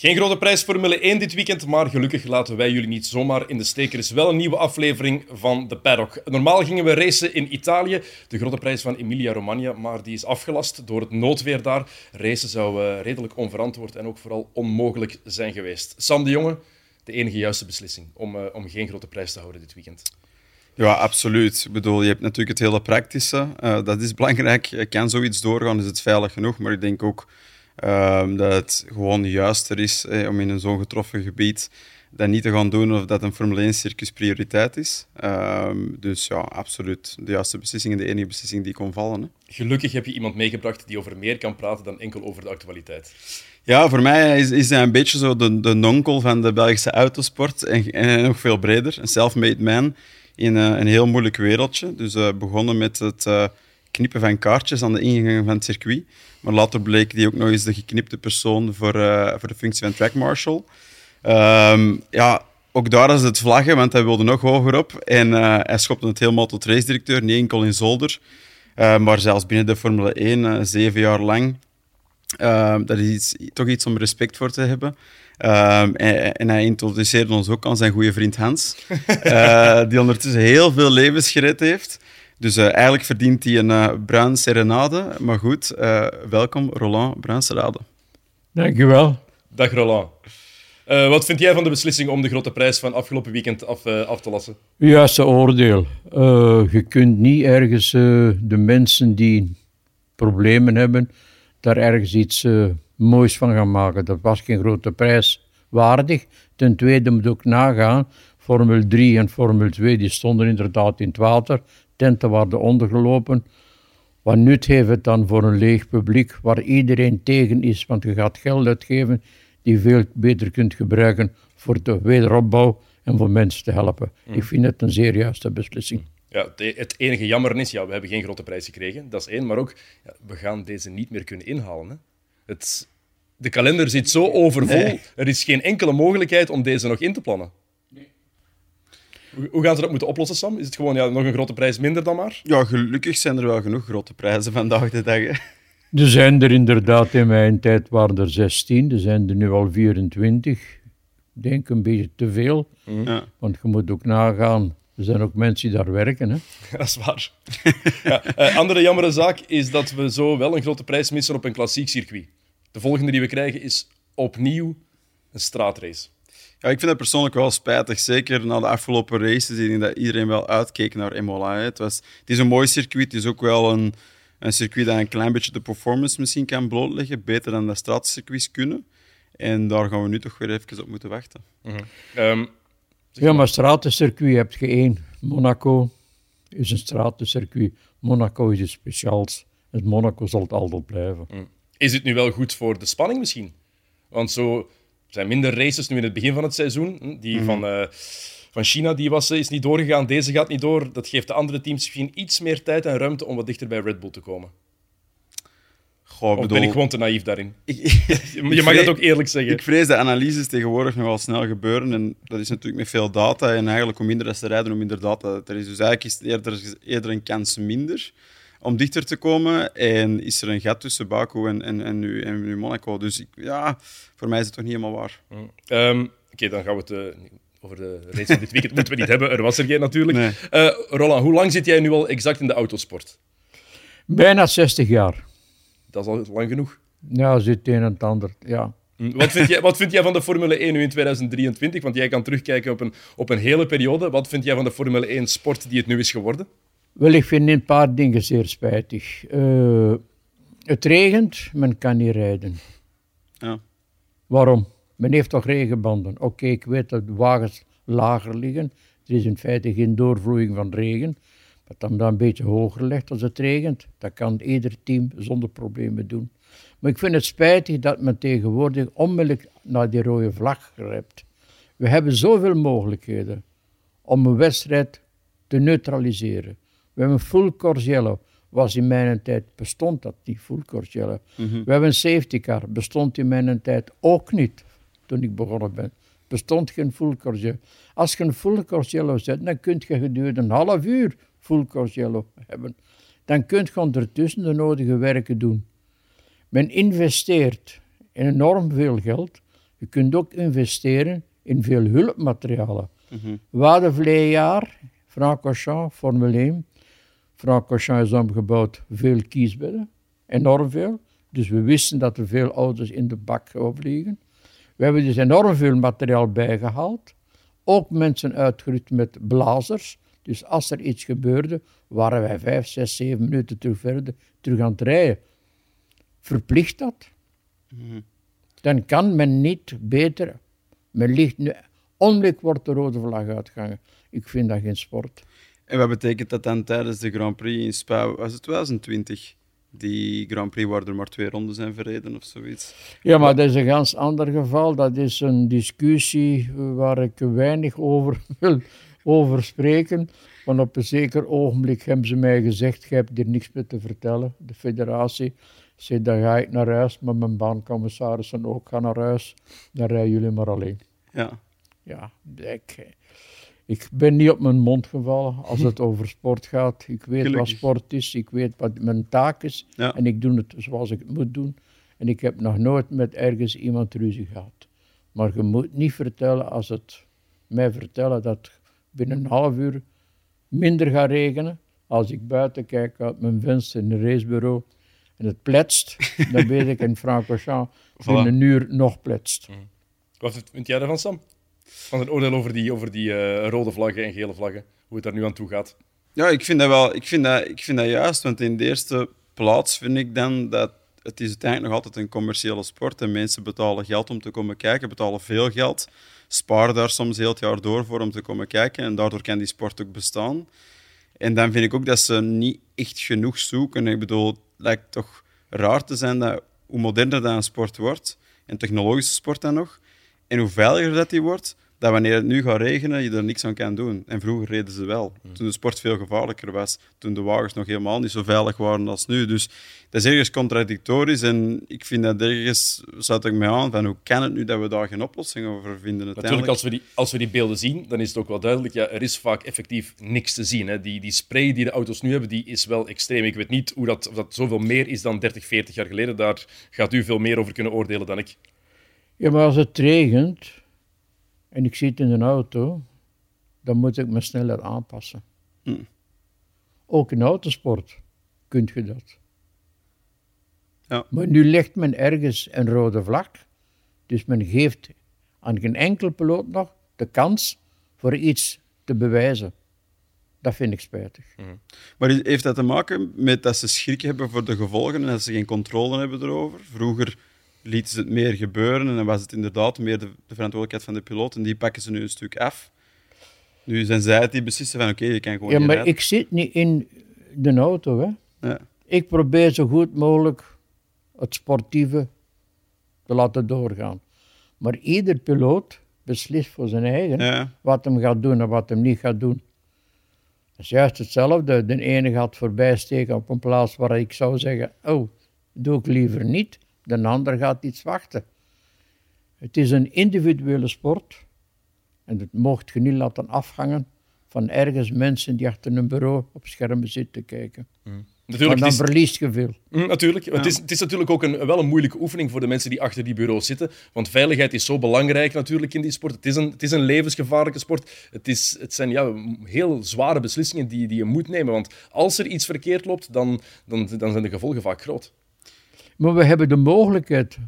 Geen grote prijs Formule 1 dit weekend, maar gelukkig laten wij jullie niet zomaar in de steek. Er is wel een nieuwe aflevering van de Paddock. Normaal gingen we racen in Italië, de grote prijs van Emilia-Romagna, maar die is afgelast door het noodweer daar. Racen zou uh, redelijk onverantwoord en ook vooral onmogelijk zijn geweest. Sam de Jonge, de enige juiste beslissing om, uh, om geen grote prijs te houden dit weekend. Ja, absoluut. Ik bedoel, je hebt natuurlijk het hele praktische. Uh, dat is belangrijk. Kan zoiets doorgaan, is het veilig genoeg. Maar ik denk ook Um, dat het gewoon juister is om in een zo'n getroffen gebied dat niet te gaan doen of dat een Formule 1 circus prioriteit is. Um, dus ja, absoluut de juiste beslissing en de enige beslissing die kon vallen. Hè. Gelukkig heb je iemand meegebracht die over meer kan praten dan enkel over de actualiteit. Ja, voor mij is, is hij een beetje zo de, de nonkel van de Belgische autosport en, en nog veel breder. Een self-made man in uh, een heel moeilijk wereldje. Dus uh, begonnen met het uh, knippen van kaartjes aan de ingang van het circuit. Maar later bleek hij ook nog eens de geknipte persoon voor, uh, voor de functie van track marshal. Um, ja, ook daar is het vlaggen, want hij wilde nog hoger op. En uh, hij schopte het helemaal tot race-directeur, niet enkel in Zolder. Uh, maar zelfs binnen de Formule 1, zeven jaar lang. Ehm, dat is toch iets om respect voor te hebben. En, en, hij introduceerde ons ook aan zijn goede vriend Hans, die ondertussen heel veel levens gered heeft. Dus uh, eigenlijk verdient hij een uh, bruin serenade. Maar goed, uh, welkom Roland Bruin Serenade. Dankjewel. Dag Roland. wat vind jij van de beslissing om de grote prijs van afgelopen weekend af, af te lassen? Juiste oordeel. je kunt niet ergens de mensen die problemen hebben, daar ergens iets moois van gaan maken. Dat was geen grote prijs waardig. Ten tweede moet ook nagaan, Formule 3 en Formule 2 die stonden inderdaad in het water tenten worden ondergelopen. Wat nut heeft het dan voor een leeg publiek waar iedereen tegen is, want je gaat geld uitgeven die je veel beter kunt gebruiken voor de wederopbouw en voor mensen te helpen. Mm. Ik vind het een zeer juiste beslissing. Ja, het enige jammer is, ja, we hebben geen grote prijs gekregen, dat is één, maar ook, ja, we gaan deze niet meer kunnen inhalen. Hè. Het, de kalender zit zo overvol, er is geen enkele mogelijkheid om deze nog in te plannen. Hoe gaan ze dat moeten oplossen, Sam? Is het gewoon ja, nog een grote prijs minder dan maar? Ja, gelukkig zijn er wel genoeg grote prijzen vandaag de dag. Hè. Er zijn er inderdaad, in mijn tijd waren er 16, er zijn er nu al 24. Ik denk een beetje te veel, mm. ja. want je moet ook nagaan, er zijn ook mensen die daar werken. Hè? Dat is waar. ja, uh, andere jammere zaak is dat we zo wel een grote prijs missen op een klassiek circuit. De volgende die we krijgen is opnieuw een straatrace. Ja, ik vind het persoonlijk wel spijtig. Zeker na de afgelopen races. Ik denk dat iedereen wel uitkeek naar Imola. Het, was, het is een mooi circuit. Het is ook wel een, een circuit dat een klein beetje de performance misschien kan blootleggen. Beter dan de straatcircuits kunnen. En daar gaan we nu toch weer even op moeten wachten. Mm -hmm. ja, maar stratencircuit heb je één. Monaco is een stratencircuit. Monaco is iets speciaals. Het Monaco zal het altijd blijven. Mm. Is het nu wel goed voor de spanning misschien? Want zo er zijn minder races nu in het begin van het seizoen. Hm, die mhm. van, uh, van China die was, is niet doorgegaan, deze gaat niet door. Dat geeft de andere teams misschien iets meer tijd en ruimte om wat dichter bij Red Bull te komen. Goh, of bedoel... ben ik gewoon te naïef daarin? je mag dat ook eerlijk zeggen. Ik vrees dat analyses tegenwoordig nogal snel gebeuren. En dat is natuurlijk met veel data. En eigenlijk hoe minder ze rijden, hoe minder data er is. Dus eigenlijk is het eerder, eerder een kans minder om dichter te komen. En is er een gat tussen Baku en, en, en, nu, en nu Monaco. Dus ja, voor mij is het toch niet helemaal waar. Mm. Ehm, oké, dan gaan we het uh, over de race van dit weekend moeten we niet hebben. Er was er geen natuurlijk. Nee. Uh, Roland, hoe lang zit jij nu al exact in de autosport? Bijna 60 jaar. Dat is al lang genoeg. Ja, zit een en het ander, ja. Mm, wat vind, jij, wat vind jij van de Formule 1 nu in 2023? Want jij kan terugkijken op een, op een hele periode. Wat vind jij van de Formule 1 sport die het nu is geworden? Wel, ik vind een paar dingen zeer spijtig. Uh, het regent, men kan niet rijden. Ja. Waarom? Men heeft toch regenbanden? Oké, ik weet dat de wagens lager liggen. Er is in feite geen doorvloeiing van regen. Maar dan dan een beetje hoger legt als het regent, dat kan ieder team zonder problemen doen. Maar ik vind het spijtig dat men tegenwoordig onmiddellijk naar die rode vlag grijpt. We hebben zoveel mogelijkheden om een wedstrijd te neutraliseren. We hebben full Corsiello. Was in mijn tijd, bestond dat niet, full Corsiello. Mhm. We hebben een safety car. Bestond in mijn tijd ook niet, toen ik begonnen ben. Bestond geen full Corsiello. Als je een full Corsiello zet, dan kun je gedurende een half uur full Corsiello hebben. Dan kun je ondertussen de nodige werken doen. Men investeert enorm veel geld. Je kunt ook investeren in veel hulpmaterialen. Mm We hadden verleden jaar, Francorchamps, Formule 1. Francorchamps is omgebouwd, veel kiesbedden, enorm veel. Dus we wisten dat er veel auto's in de bak vliegen. We hebben dus enorm veel materiaal bijgehaald. Ook mensen uitgerust met blazers. Dus als er iets gebeurde, waren wij vijf, zes, zeven minuten terug verder terug aan het rijden. Verplicht dat? Mhm. Dan kan men niet beter. Men ligt nu, onmiddellijk wordt de rode vlag uitgehangen. Ik vind dat geen sport. En wat betekent dat dan tijdens de Grand Prix in Spa? Was het 2020? die Grand Prix waar er maar twee ronden zijn verreden of zoiets. Ja, maar dat is een ganz ander geval. Dat is een discussie waar ik weinig over wil over spreken. Want op een zeker ogenblik hebben ze mij gezegd: Je hebt hier niks meer te vertellen. De federatie zei: Dan ga ik naar huis, maar mijn baancommissarissen ook gaan naar huis. Dan rijden jullie maar alleen. Ja. Ja, ik, ik ben niet op mijn mond gevallen als het over sport gaat. Ik weet wat sport is, ik weet wat mijn taak is en ik doe het zoals ik het moet doen. En ik heb nog nooit met ergens iemand ruzie gehad. Maar je moet niet vertellen als het mij vertellen dat binnen een half uur minder gaat regenen. Als ik buiten kijk uit mijn venster in een racebureau en het pletst, dan weet ik in Francorchamps binnen een uur nog pletst. Mm. Wat vind jij daarvan, Sam? Van het oordeel over die, over die uh, rode vlaggen en gele vlaggen. Hoe het daar nu aan toe gaat. Ja, ik vind dat wel. Ik vind dat, ik vind dat juist. Want in de eerste plaats vind ik dan dat het is uiteindelijk nog altijd een commerciële sport. En mensen betalen geld om te komen kijken, betalen veel geld. Sparen daar soms heel het jaar door voor om te komen kijken. En daardoor kan die sport ook bestaan. En dan vind ik ook dat ze niet echt genoeg zoeken. Ik bedoel, het lijkt toch raar te zijn dat hoe moderner dat een sport wordt, een technologische sport dan nog, en hoe veiliger dat die wordt, dat wanneer het nu gaat regenen, je er niks aan kan doen. En vroeger reden ze wel. Hmm. Toen de sport veel gevaarlijker was. Toen de wagens nog helemaal niet zo veilig waren als nu. Dus dat is ergens contradictorisch. En ik vind dat ergens, zat ik mij aan, van hoe kan het nu dat we daar geen oplossing over vinden? Natuurlijk, als we, die, als we die beelden zien, dan is het ook wel duidelijk, ja, er is vaak effectief niks te zien. Hè. Die, die spray die de auto's nu hebben, die is wel extreem. Ik weet niet hoe dat, of dat zoveel meer is dan 30, 40 jaar geleden. Daar gaat u veel meer over kunnen oordelen dan ik. Ja, maar als het regent en ik zit in een auto, dan moet ik me sneller aanpassen. Hm. Ook in autosport kunt je dat. Ja. Maar nu legt men ergens een rode vlag, dus men geeft aan geen enkel piloot nog de kans voor iets te bewijzen. Dat vind ik spijtig. Hm. Maar heeft dat te maken met dat ze schrik hebben voor de gevolgen en dat ze geen controle hebben erover? Vroeger lieten ze het meer gebeuren en dan was het inderdaad meer de, de verantwoordelijkheid van de piloot. En die pakken ze nu een stuk af. Nu zijn zij het die beslissen van oké, je kan gewoon Ja, maar ik zit niet in de auto. Hè. Ja. Ik probeer zo goed mogelijk het sportieve te laten doorgaan. Maar ieder piloot beslist voor zijn eigen wat hem gaat doen en wat hem niet gaat doen. Dat is juist hetzelfde. De ene gaat voorbij steken op een plaats waar ik zou zeggen: Oh, doe ik liever niet de ander gaat iets wachten. Het is een individuele sport en dat mocht je niet laten afhangen van ergens mensen die achter een bureau op schermen zitten kijken. Mm. Natuurlijk, dan is, verliest je veel. Mm, natuurlijk. Het, is, het is natuurlijk ook een, wel een moeilijke oefening voor de mensen die achter die bureaus zitten. Want veiligheid is zo belangrijk natuurlijk in die sport. Het is een, het is een levensgevaarlijke sport. Het, is, het zijn ja, heel zware beslissingen die, die je moet nemen. Want als er iets verkeerd loopt, dan, dan, dan zijn de gevolgen vaak groot. Maar we hebben de mogelijkheid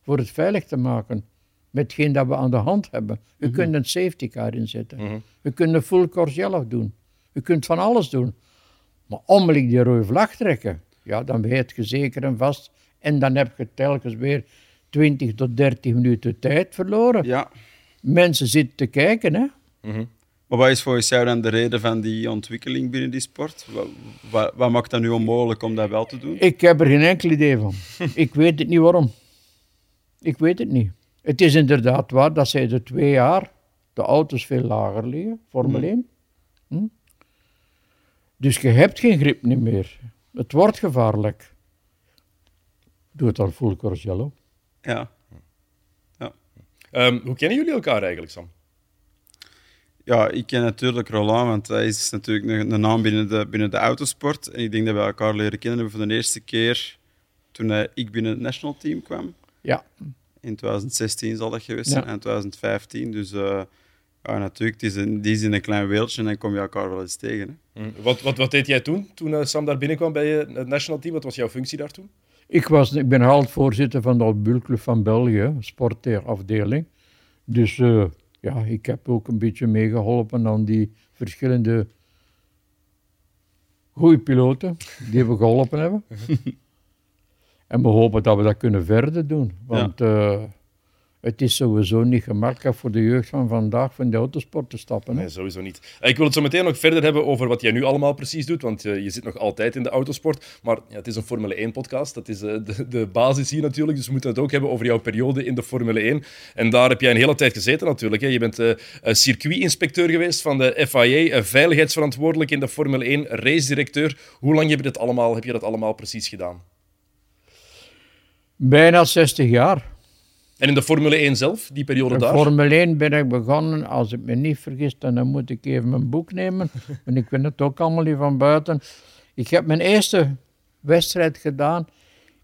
voor het veilig te maken met hetgeen dat we aan de hand hebben. Je mm kunt een safety car inzetten. Mm Je kunt een full course zelf doen. Je kunt van alles doen. Maar onmiddellijk die rode vlag trekken, ja, dan weet je zeker en vast. En dan heb je telkens weer 20 tot 30 minuten tijd verloren. Ja. Mensen zitten te kijken, hè. Mhm. Maar wat is volgens jou dan de reden van die ontwikkeling binnen die sport? Wat, wat, maakt dat nu onmogelijk om dat wel te doen? Ik heb er geen enkel idee van. ik weet het niet waarom. Ik weet het niet. Het is inderdaad waar dat zij de twee jaar de auto's veel lager liggen, Formule 1. Hmm. Hm? Dus je hebt geen grip niet meer. Het wordt gevaarlijk. Doe het dan full course Ja. ja. Um, hoe kennen jullie elkaar eigenlijk, Sam? Ja, ik ken natuurlijk Roland, want hij is natuurlijk een, naam binnen de, binnen de autosport. En ik denk dat we elkaar leren kennen hebben voor de eerste keer toen ik binnen het national team kwam. Ja. In 2016 zal dat geweest zijn, en 2015. Dus uh, ja, natuurlijk, het is in die zin een klein wereldje en dan kom je elkaar wel eens tegen. Hè. Hm. Wat, wat, wat deed jij toen, toen uh, Sam daar binnenkwam bij het national team? Wat was jouw functie daar toen? Ik, was, ik ben altijd voorzitter van de Bulclub van België, sportafdeling. Dus uh, ja, ik heb ook een beetje meegeholpen aan die verschillende goede piloten die we geholpen hebben. en we hopen dat we dat kunnen verder doen. Want ja. uh, het is sowieso niet gemakkelijk voor de jeugd van vandaag van de autosport te stappen. Nee, sowieso niet. Ik wil het zo meteen nog verder hebben over wat jij nu allemaal precies doet, want uh, je zit nog altijd in de autosport. Maar ja, het is een Formule 1-podcast, dat is uh, de, de, basis hier natuurlijk. Dus we moeten het ook hebben over jouw periode in de Formule 1. En daar heb jij een hele tijd gezeten natuurlijk. Hè. Je bent uh, circuitinspecteur geweest van de FIA, veiligheidsverantwoordelijk in de Formule 1, race-directeur. Hoe lang heb je, dat allemaal, heb je dat allemaal precies gedaan? Bijna 60 jaar. En in de Formule 1 zelf, die periode de daar? Formule 1 ben ik begonnen, als ik me niet vergis, dan moet ik even mijn boek nemen. en ik weet het ook allemaal niet van buiten. Ik heb mijn eerste wedstrijd gedaan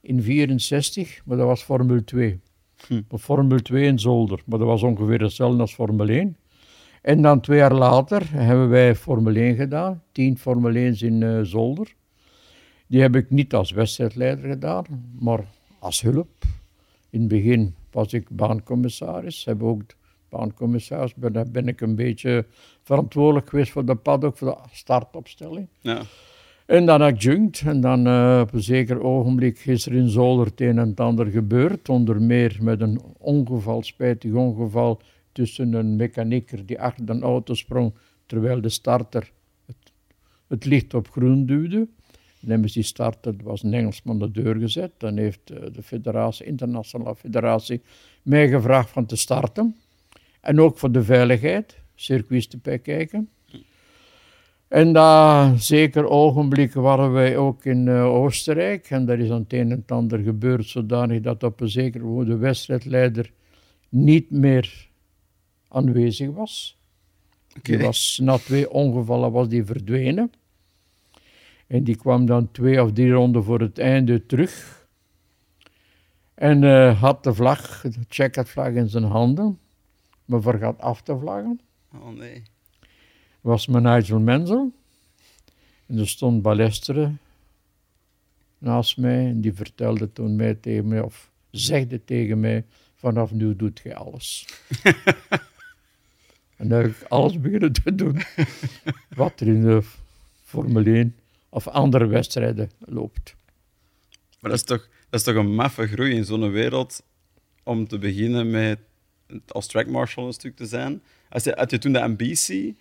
in 64, maar dat was Formule 2. Hm. Formule 2 in Zolder, maar dat was ongeveer hetzelfde als Formule 1. En dan twee jaar later hebben wij Formule 1 gedaan, tien Formule 1's in uh, Zolder. Die heb ik niet als wedstrijdleider gedaan, maar als hulp. In het begin was ik baancommissaris. Heb ook baancommissaris. Ben, ben ik een beetje verantwoordelijk geweest voor de paddock, voor de startopstelling. Ja. En dan adjunct. En dan uh, op een zeker ogenblik is er in Zolder het een en het ander gebeurd. Onder meer met een ongeval, spijtig ongeval, tussen een mechanieker die achter een auto sprong, terwijl de starter het, het licht op groen duwde. Dan die starter, was een Engelsman de deur gezet. Dan heeft eh, de federatie, internationale federatie mij gevraagd van te starten. En ook voor de veiligheid, circuits te bekijken. En daar zeker ogenblikken waren wij ook in uh, Oostenrijk. En daar is aan het een en het ander gebeurd, zodanig dat op een zeker moment de wedstrijdleider niet meer aanwezig was. Okay. Die was na twee ongevallen was die verdwenen. En die kwam dan twee of drie ronden voor het einde terug. En uh, had de vlag, de checkered-vlag in zijn handen, maar vergat af te vlaggen. Oh nee. Was mijn Nigel Menzel. En er stond Balestere naast mij en die vertelde toen mij tegen mij, of zegde tegen mij, vanaf nu doet je alles. en dan heb ik alles beginnen te doen wat er in de Formule 1 of andere wedstrijden loopt. Maar dat is toch, dat is toch een maffe groei in zo'n wereld om te beginnen met als track marshal een stuk te zijn. Had je, had je toen de ambitie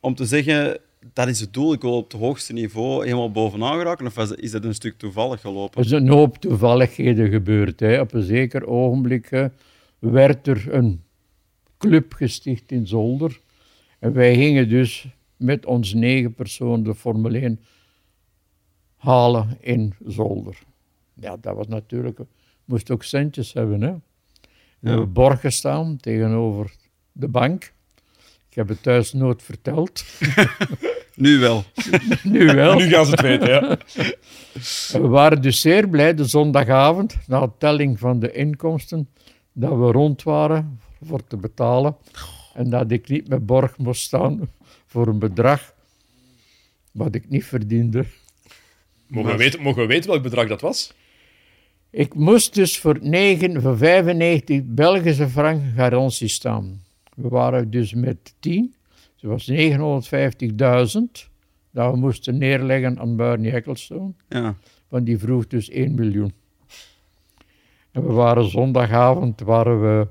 om te zeggen, dat is het doel, ik wil op het hoogste niveau helemaal bovenaan geraken? Of is dat een stuk toevallig gelopen? Er is een hoop toevalligheden gebeurd. Hè. Op een zeker ogenblik werd er een club gesticht in Zolder. En wij gingen dus met ons negen personen de Formule 1 halen in zolder. Ja, dat was natuurlijk, moest ook centjes hebben. Hè. We hebben borg gestaan tegenover de bank. Ik heb het thuis nooit verteld. nu wel. nu wel. Nu gaan ze het weten, ja. We waren dus zeer blij de zondagavond, na telling van de inkomsten, dat we rond waren voor te betalen. En dat ik niet met borg moest staan voor een bedrag wat ik niet verdiende. Mogen we, weten, mogen we weten welk bedrag dat was? Ik moest dus voor, 9, voor 95 Belgische frank garantie staan. We waren dus met 10. Dat was 950.000 dat we moesten neerleggen aan Barney Ecclestone. Ja. Want die vroeg dus 1 miljoen. En we waren zondagavond waren we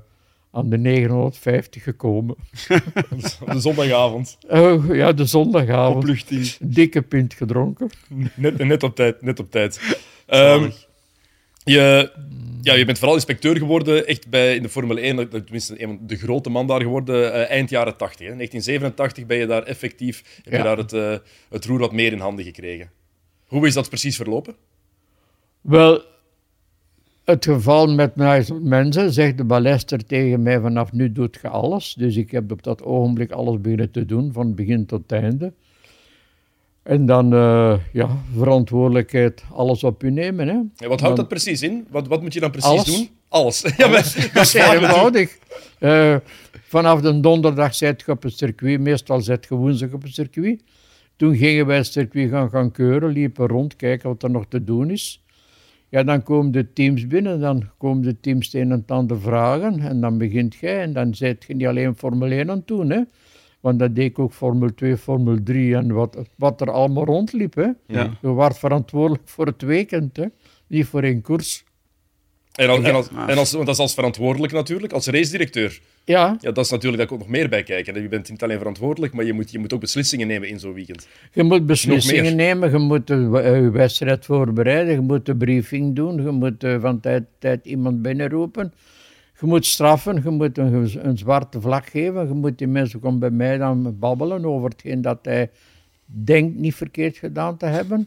aan de 950 gekomen. de zondagavond. Oh, ja, de zondagavond. Opluchting. Dikke pint gedronken. Net, net op tijd, net op tijd. Um, je, ja, je bent vooral inspecteur geworden echt bij, in de Formule 1, tenminste de grote man daar geworden, uh, eind jaren 80. Hè. 1987 ben je daar effectief, heb je daar het, uh, het roer wat meer in handen gekregen. Hoe is dat precies verlopen? Wel, het geval met mensen, zegt de ballester tegen mij, vanaf nu doet je alles. Dus ik heb op dat ogenblik alles beginnen te doen, van begin tot einde. En dan uh, ja, verantwoordelijkheid, alles op u nemen. Hè. wat houdt dat precies in? Wat, wat moet je dan precies alles. doen? Alles. Ja, maar, dat is eenvoudig. Uh, vanaf de donderdag zit je op het circuit, meestal zit je woensdag op het circuit. Toen gingen wij het circuit gaan, gaan keuren, liepen rond, kijken wat er nog te doen is. Ja, dan komen de teams binnen, dan komen de teams een en ander vragen en dan begint jij en dan zit je niet alleen Formule 1 aan het doen, hè. Want dat deed ik ook Formule 2, Formule 3 en wat, wat er allemaal rondliep. Hè. Ja. Je werd verantwoordelijk voor het weekend, hè. niet voor één koers. En, als, en, als, en als, want dat is als verantwoordelijk natuurlijk, als race-directeur. Ja. ja. Dat is natuurlijk, daar komt nog meer bij kijken. Je bent niet alleen verantwoordelijk, maar je moet, je moet ook beslissingen nemen in zo'n weekend. Je moet beslissingen nemen, je moet je wedstrijd voorbereiden, je moet de briefing doen, je moet van tijd tot tijd iemand binnenroepen. Je moet straffen, je moet een, een, zwarte vlag geven, je moet die mensen komen bij mij dan babbelen over hetgeen dat hij denkt niet verkeerd gedaan te hebben.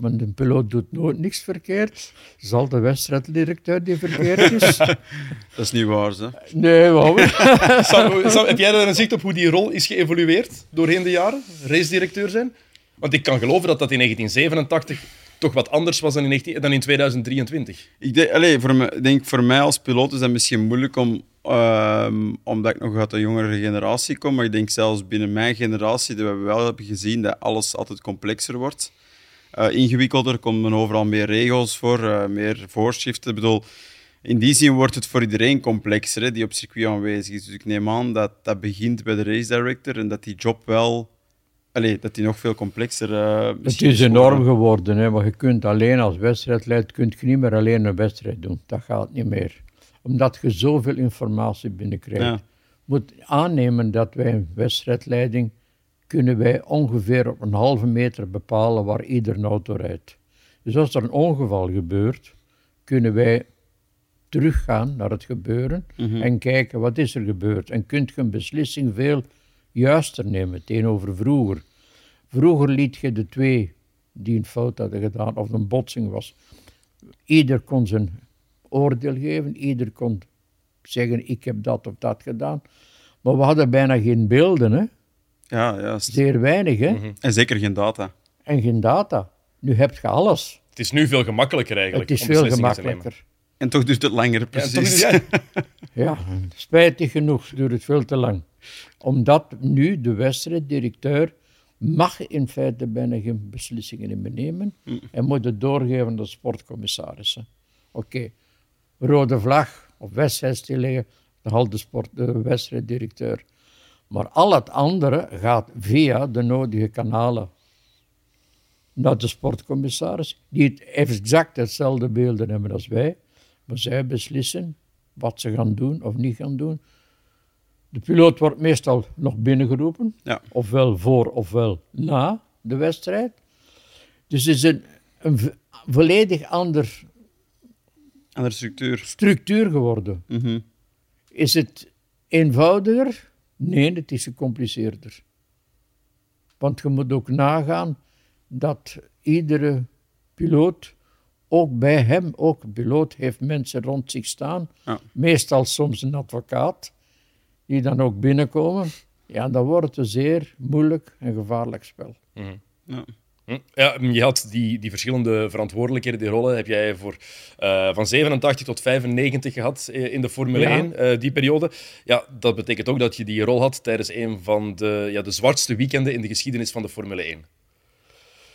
Want een piloot doet nooit niks verkeerd. Zal de wedstrijddirecteur die verkeerd is. dat is niet waar, hè? Nee, waarom? heb jij daar een zicht op hoe die rol is geëvolueerd doorheen de jaren? Race-directeur zijn? Want ik kan geloven dat dat in 1987 toch wat anders was dan in, 19, dan in 2023. Ik denk, allez, voor me, denk voor mij als piloot is dat misschien moeilijk om, um, omdat ik nog uit de jongere generatie kom. Maar ik denk zelfs binnen mijn generatie dat we wel hebben gezien dat alles altijd complexer wordt. Uh, ingewikkelder, komen overal meer regels voor, uh, meer voorschriften. Ik bedoel, in die zin wordt het voor iedereen complexer hè, die op circuit aanwezig is. Dus ik neem aan dat dat begint bij de race director en dat die job wel Allee, dat die nog veel complexer uh, Het is enorm geworden, hè, maar je kunt alleen als wedstrijdleider kunt je niet meer alleen een wedstrijd doen. Dat gaat niet meer. Omdat je zoveel informatie binnenkrijgt. Ja. moet aannemen dat wij een wedstrijdleiding kunnen wij ongeveer op een halve meter bepalen waar ieder auto rijdt. Dus als er een ongeval gebeurt, kunnen wij teruggaan naar het gebeuren mhm. en kijken wat is er gebeurd. En kunt je een beslissing veel juister nemen tegenover vroeger. Vroeger liet je de twee die een fout hadden gedaan of een botsing was, ieder kon zijn oordeel geven, ieder kon zeggen ik heb dat of dat gedaan. Maar we hadden bijna geen beelden, hè? Ja, ja. Zeer weinig, hè? Mhm. En zeker geen data. En geen data. Nu heb je alles. Het is nu veel gemakkelijker eigenlijk. Het is veel gemakkelijker. En toch duurt het langer, precies. Ja, ja, spijtig genoeg duurt het veel te lang. Omdat nu de wedstrijddirecteur mag in feite bijna geen beslissingen in nemen mm. en moet het doorgeven aan de sportcommissarissen. Oké, rode vlag of wedstrijdstilleggen, dan haalt de, sport, de wedstrijddirecteur. Maar al het andere gaat via de nodige kanalen naar de sportcommissaris, die exact hetzelfde beelden hebben als wij. Maar zij beslissen wat ze gaan doen of niet gaan doen. De piloot wordt meestal nog binnengeroepen, ja. ofwel voor ofwel na de wedstrijd. Dus het is een, een volledig ander, andere structuur. structuur geworden. Mhm. Is het eenvoudiger? Nee, het is gecompliceerder. Want je moet ook nagaan dat iedere piloot ook bij hem, ook een piloot, heeft mensen rond zich staan. Meestal soms een advocaat, die dan ook binnenkomen. Ja, dan wordt het een zeer moeilijk en gevaarlijk spel. Mhm. Ja. Hm? Ja, je had die, die verschillende verantwoordelijkheden, die rollen heb jij voor, uh, van 87 tot 95 gehad eh, in de Formule 1, uh, eh, die periode. Ja, dat betekent ook dat je die rol had tijdens een van de, ja, de zwartste weekenden in de geschiedenis van de Formule 1.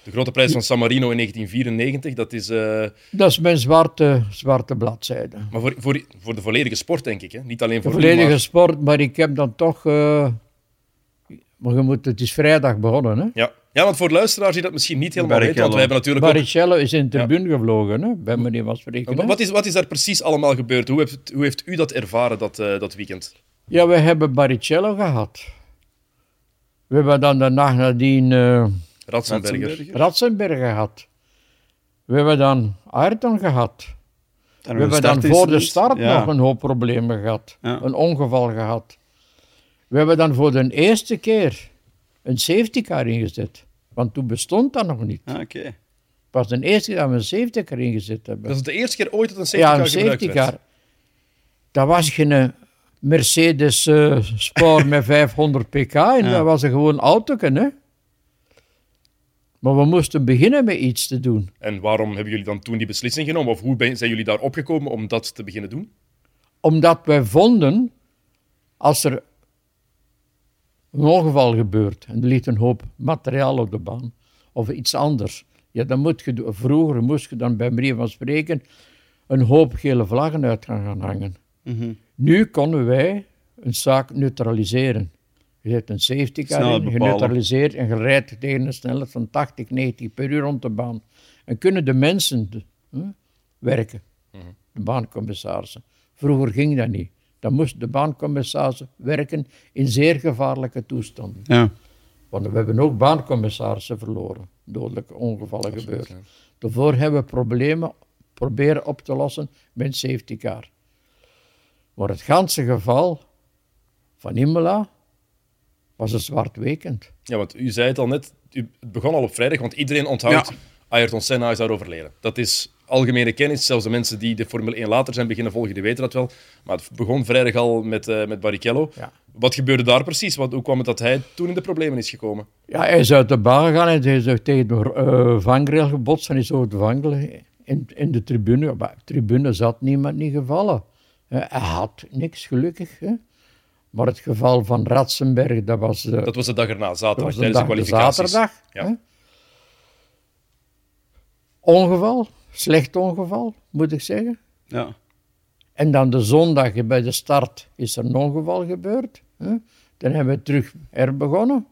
De grote prijs van San Marino in 1994, dat is... Uh... Dat is mijn zwarte, zwarte bladzijde. Maar voor, voor, voor de volledige sport, denk ik, hè? Niet alleen voor De volledige maar... sport, maar ik heb dan toch... Maar je moet, het is vrijdag begonnen, hè? Ja. Ja, want voor luisteraars die dat misschien niet helemaal weten, want we hebben natuurlijk Baricello is in de tribune ja. gevlogen, hè? Bij meneer was. Wat is, wat is daar precies allemaal gebeurd? Hoe heeft, hoe heeft u dat ervaren, dat, uh, dat weekend? Ja, we hebben Baricello gehad. We hebben dan de nacht nadien... Uh... Ratzenberger. Ratzenberger gehad. We hebben dan Ayrton gehad. we hebben dan voor de start nog een hoop problemen gehad. Een ongeval gehad. We hebben dan voor de eerste keer een safety car ingezet. Want toen bestond dat nog niet. Ah, oké. Was de eerste keer dat we een safety car ingezet hebben. Dat is de eerste keer ooit dat een safety car Ja, een safety car. Dat was geen Mercedes uh, Sport met 500 pk. En dat was een gewoon auto, hè. Maar we moesten beginnen met iets te doen. En waarom hebben jullie dan toen die beslissing genomen? Of hoe zijn jullie daar opgekomen om dat te beginnen doen? Omdat wij vonden, als er een ongeval gebeurt en er ligt een hoop materiaal op de baan, of iets anders, ja, dan moet je, vroeger moest je dan bij manier van spreken een hoop gele vlaggen uit gaan hangen. Mhm. Nu konden wij een zaak neutraliseren. Je zet een safety car in, je neutraliseert en je rijdt tegen een snelheid van 80, 90 per uur rond de baan. En kunnen de mensen werken, mhm. de baancommissarissen. Vroeger ging dat niet. Dan moest de baancommissarissen werken in zeer gevaarlijke toestanden. Ja. Want we hebben ook baancommissarissen verloren. Dodelijke ongevallen gebeuren. Ja. Daarvoor hebben we problemen proberen op te lossen met een safety car. Maar het ganse geval van Imola was een zwart weekend. Ja, want u zei het al net, u, het begon al op vrijdag, want iedereen onthoudt, ja. Ayrton Senna is daar overleden. Dat is algemene kennis, zelfs de mensen die de Formule 1 later zijn beginnen volgen, die weten dat wel. Maar het begon vrijdag al met, uh, met Barrichello. Ja. Wat gebeurde daar precies? Wat, hoe kwam het dat hij toen in de problemen is gekomen? Ja, hij is uit de baan gegaan en hij is tegen de uh, vangrail gebotst en is over de vangel in, in de tribune. Maar de tribune zat niemand niet gevallen. hij had niks, gelukkig. Hè. Maar het geval van Ratzenberg, dat was... Uh, dat was de dag erna, zaterdag, de tijdens de kwalificaties. Zaterdag, ja. Ongeval, slecht ongeval, moet ik zeggen. Ja. En dan de zondag bij de start is er een ongeval gebeurd. Hè. Dan hebben we terug herbegonnen.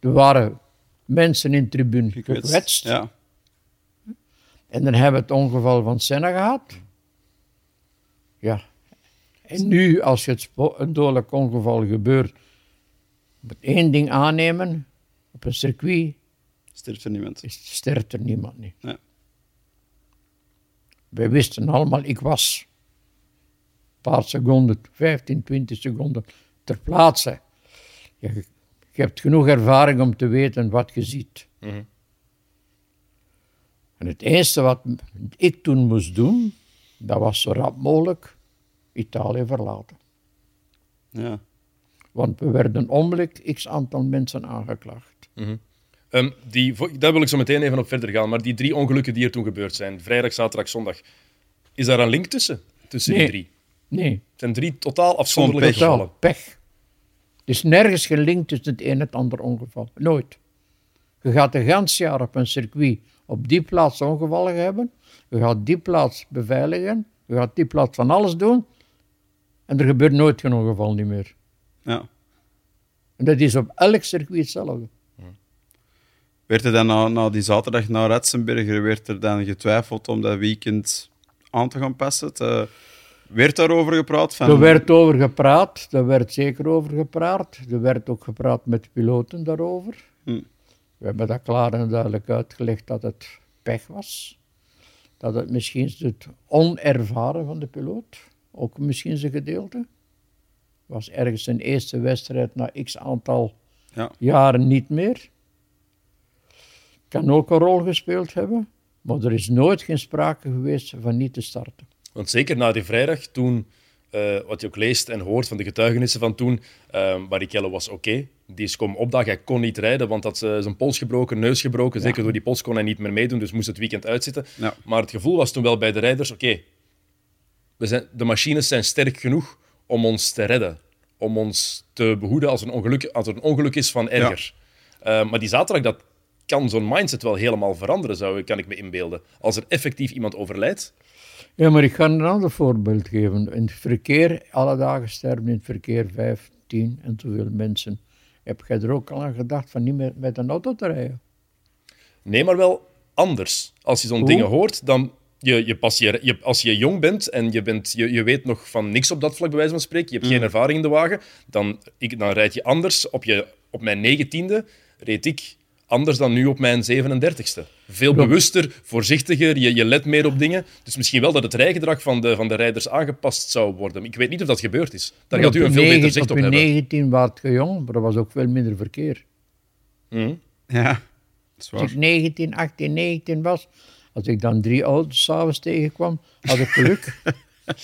Er waren mensen in de tribune gekwetst. Ja. En dan hebben we het ongeval van Senna gehad. Ja. En nu, als je het een dodelijk ongeval gebeurt, moet één ding aannemen. Op een circuit sterft er niemand. Sterft er niemand niet. Wij wisten allemaal, ik was een paar seconden, 15, 20 seconden ter plaatse. Je, je hebt genoeg ervaring om te weten wat je ziet. Mhm. En het eerste wat ik toen moest doen, dat was zo rap mogelijk Italië verlaten. Ja. Want we werden onmiddellijk x aantal mensen aangeklaagd. Mm die, daar wil ik zo meteen even op verder gaan. Maar die drie ongelukken die er toen gebeurd zijn, vrijdag, zaterdag, zondag, is daar een link tussen? Tussen nee. die drie? Nee. Het zijn drie totaal afzonderlijke totaal gevallen. pech. Er is nergens gelinkt tussen het een en het andere ongeval. Nooit. Je gaat een gans jaar op een circuit op die plaats ongevallen hebben. Je gaat die plaats beveiligen. Je gaat die plaats van alles doen. En er gebeurt nooit geen ongeval niet meer. Ja. En dat is op elk circuit hetzelfde. Werd er dan na, na die zaterdag naar Ratzenberger, werd er dan getwijfeld om dat weekend aan te gaan passen? Te, werd daarover gepraat? Van... Er werd over gepraat, er werd zeker over gepraat. Er werd ook gepraat met de piloten daarover. Hm. We hebben dat klaar en duidelijk uitgelegd dat het pech was. Dat het misschien het onervaren van de piloot, ook misschien zijn gedeelte. Was ergens een eerste wedstrijd na x aantal ja. jaren niet meer. Kan ook een rol gespeeld hebben, maar er is nooit geen sprake geweest van niet te starten. Want zeker na die vrijdag, toen, uh, wat je ook leest en hoort van de getuigenissen van toen, uh, Barrichello was oké. Die is komen opdagen, hij kon niet rijden, want had uh, zijn pols gebroken, neus gebroken. Ja. Zeker door die pols kon hij niet meer meedoen, dus moest het weekend uitzitten. Ja. Maar het gevoel was toen wel bij de rijders, oké, we zijn de machines zijn sterk genoeg om ons te redden. Om ons te behoeden als, een ongeluk, als er een ongeluk is van erger. Uh, maar die zaterdag, dat kan zo'n mindset wel helemaal veranderen, zou, kan ik me inbeelden. Als er effectief iemand overlijdt. Ja, maar ik ga een ander voorbeeld geven. In het verkeer, alle dagen sterven in het verkeer vijf, tien en zoveel mensen. Heb jij er ook al aan gedacht van niet meer met een auto te rijden? Nee, maar wel anders. Als je zo'n dingen hoort, dan je, je, pas je, je, als je jong bent en je, bent, je, je weet nog van niks op dat vlak, bij wijze van spreken, je hebt geen ervaring in de wagen, dan, ik, dan rijd je anders. Op, je, op mijn negentiende reed ik anders dan nu op mijn 37ste. Veel bewuster, voorzichtiger, je, je let meer op dingen. Dus misschien wel dat het rijgedrag van de, van de rijders aangepast zou worden. Ik weet niet of dat gebeurd is. Daar gaat u een veel beter zicht op, op hebben. Op 19 was het jong, maar er was ook veel minder verkeer. Mhm. Ja, dat is Als ik 19, 18, 19 was, als ik dan drie auto's s'avonds tegenkwam, had ik geluk.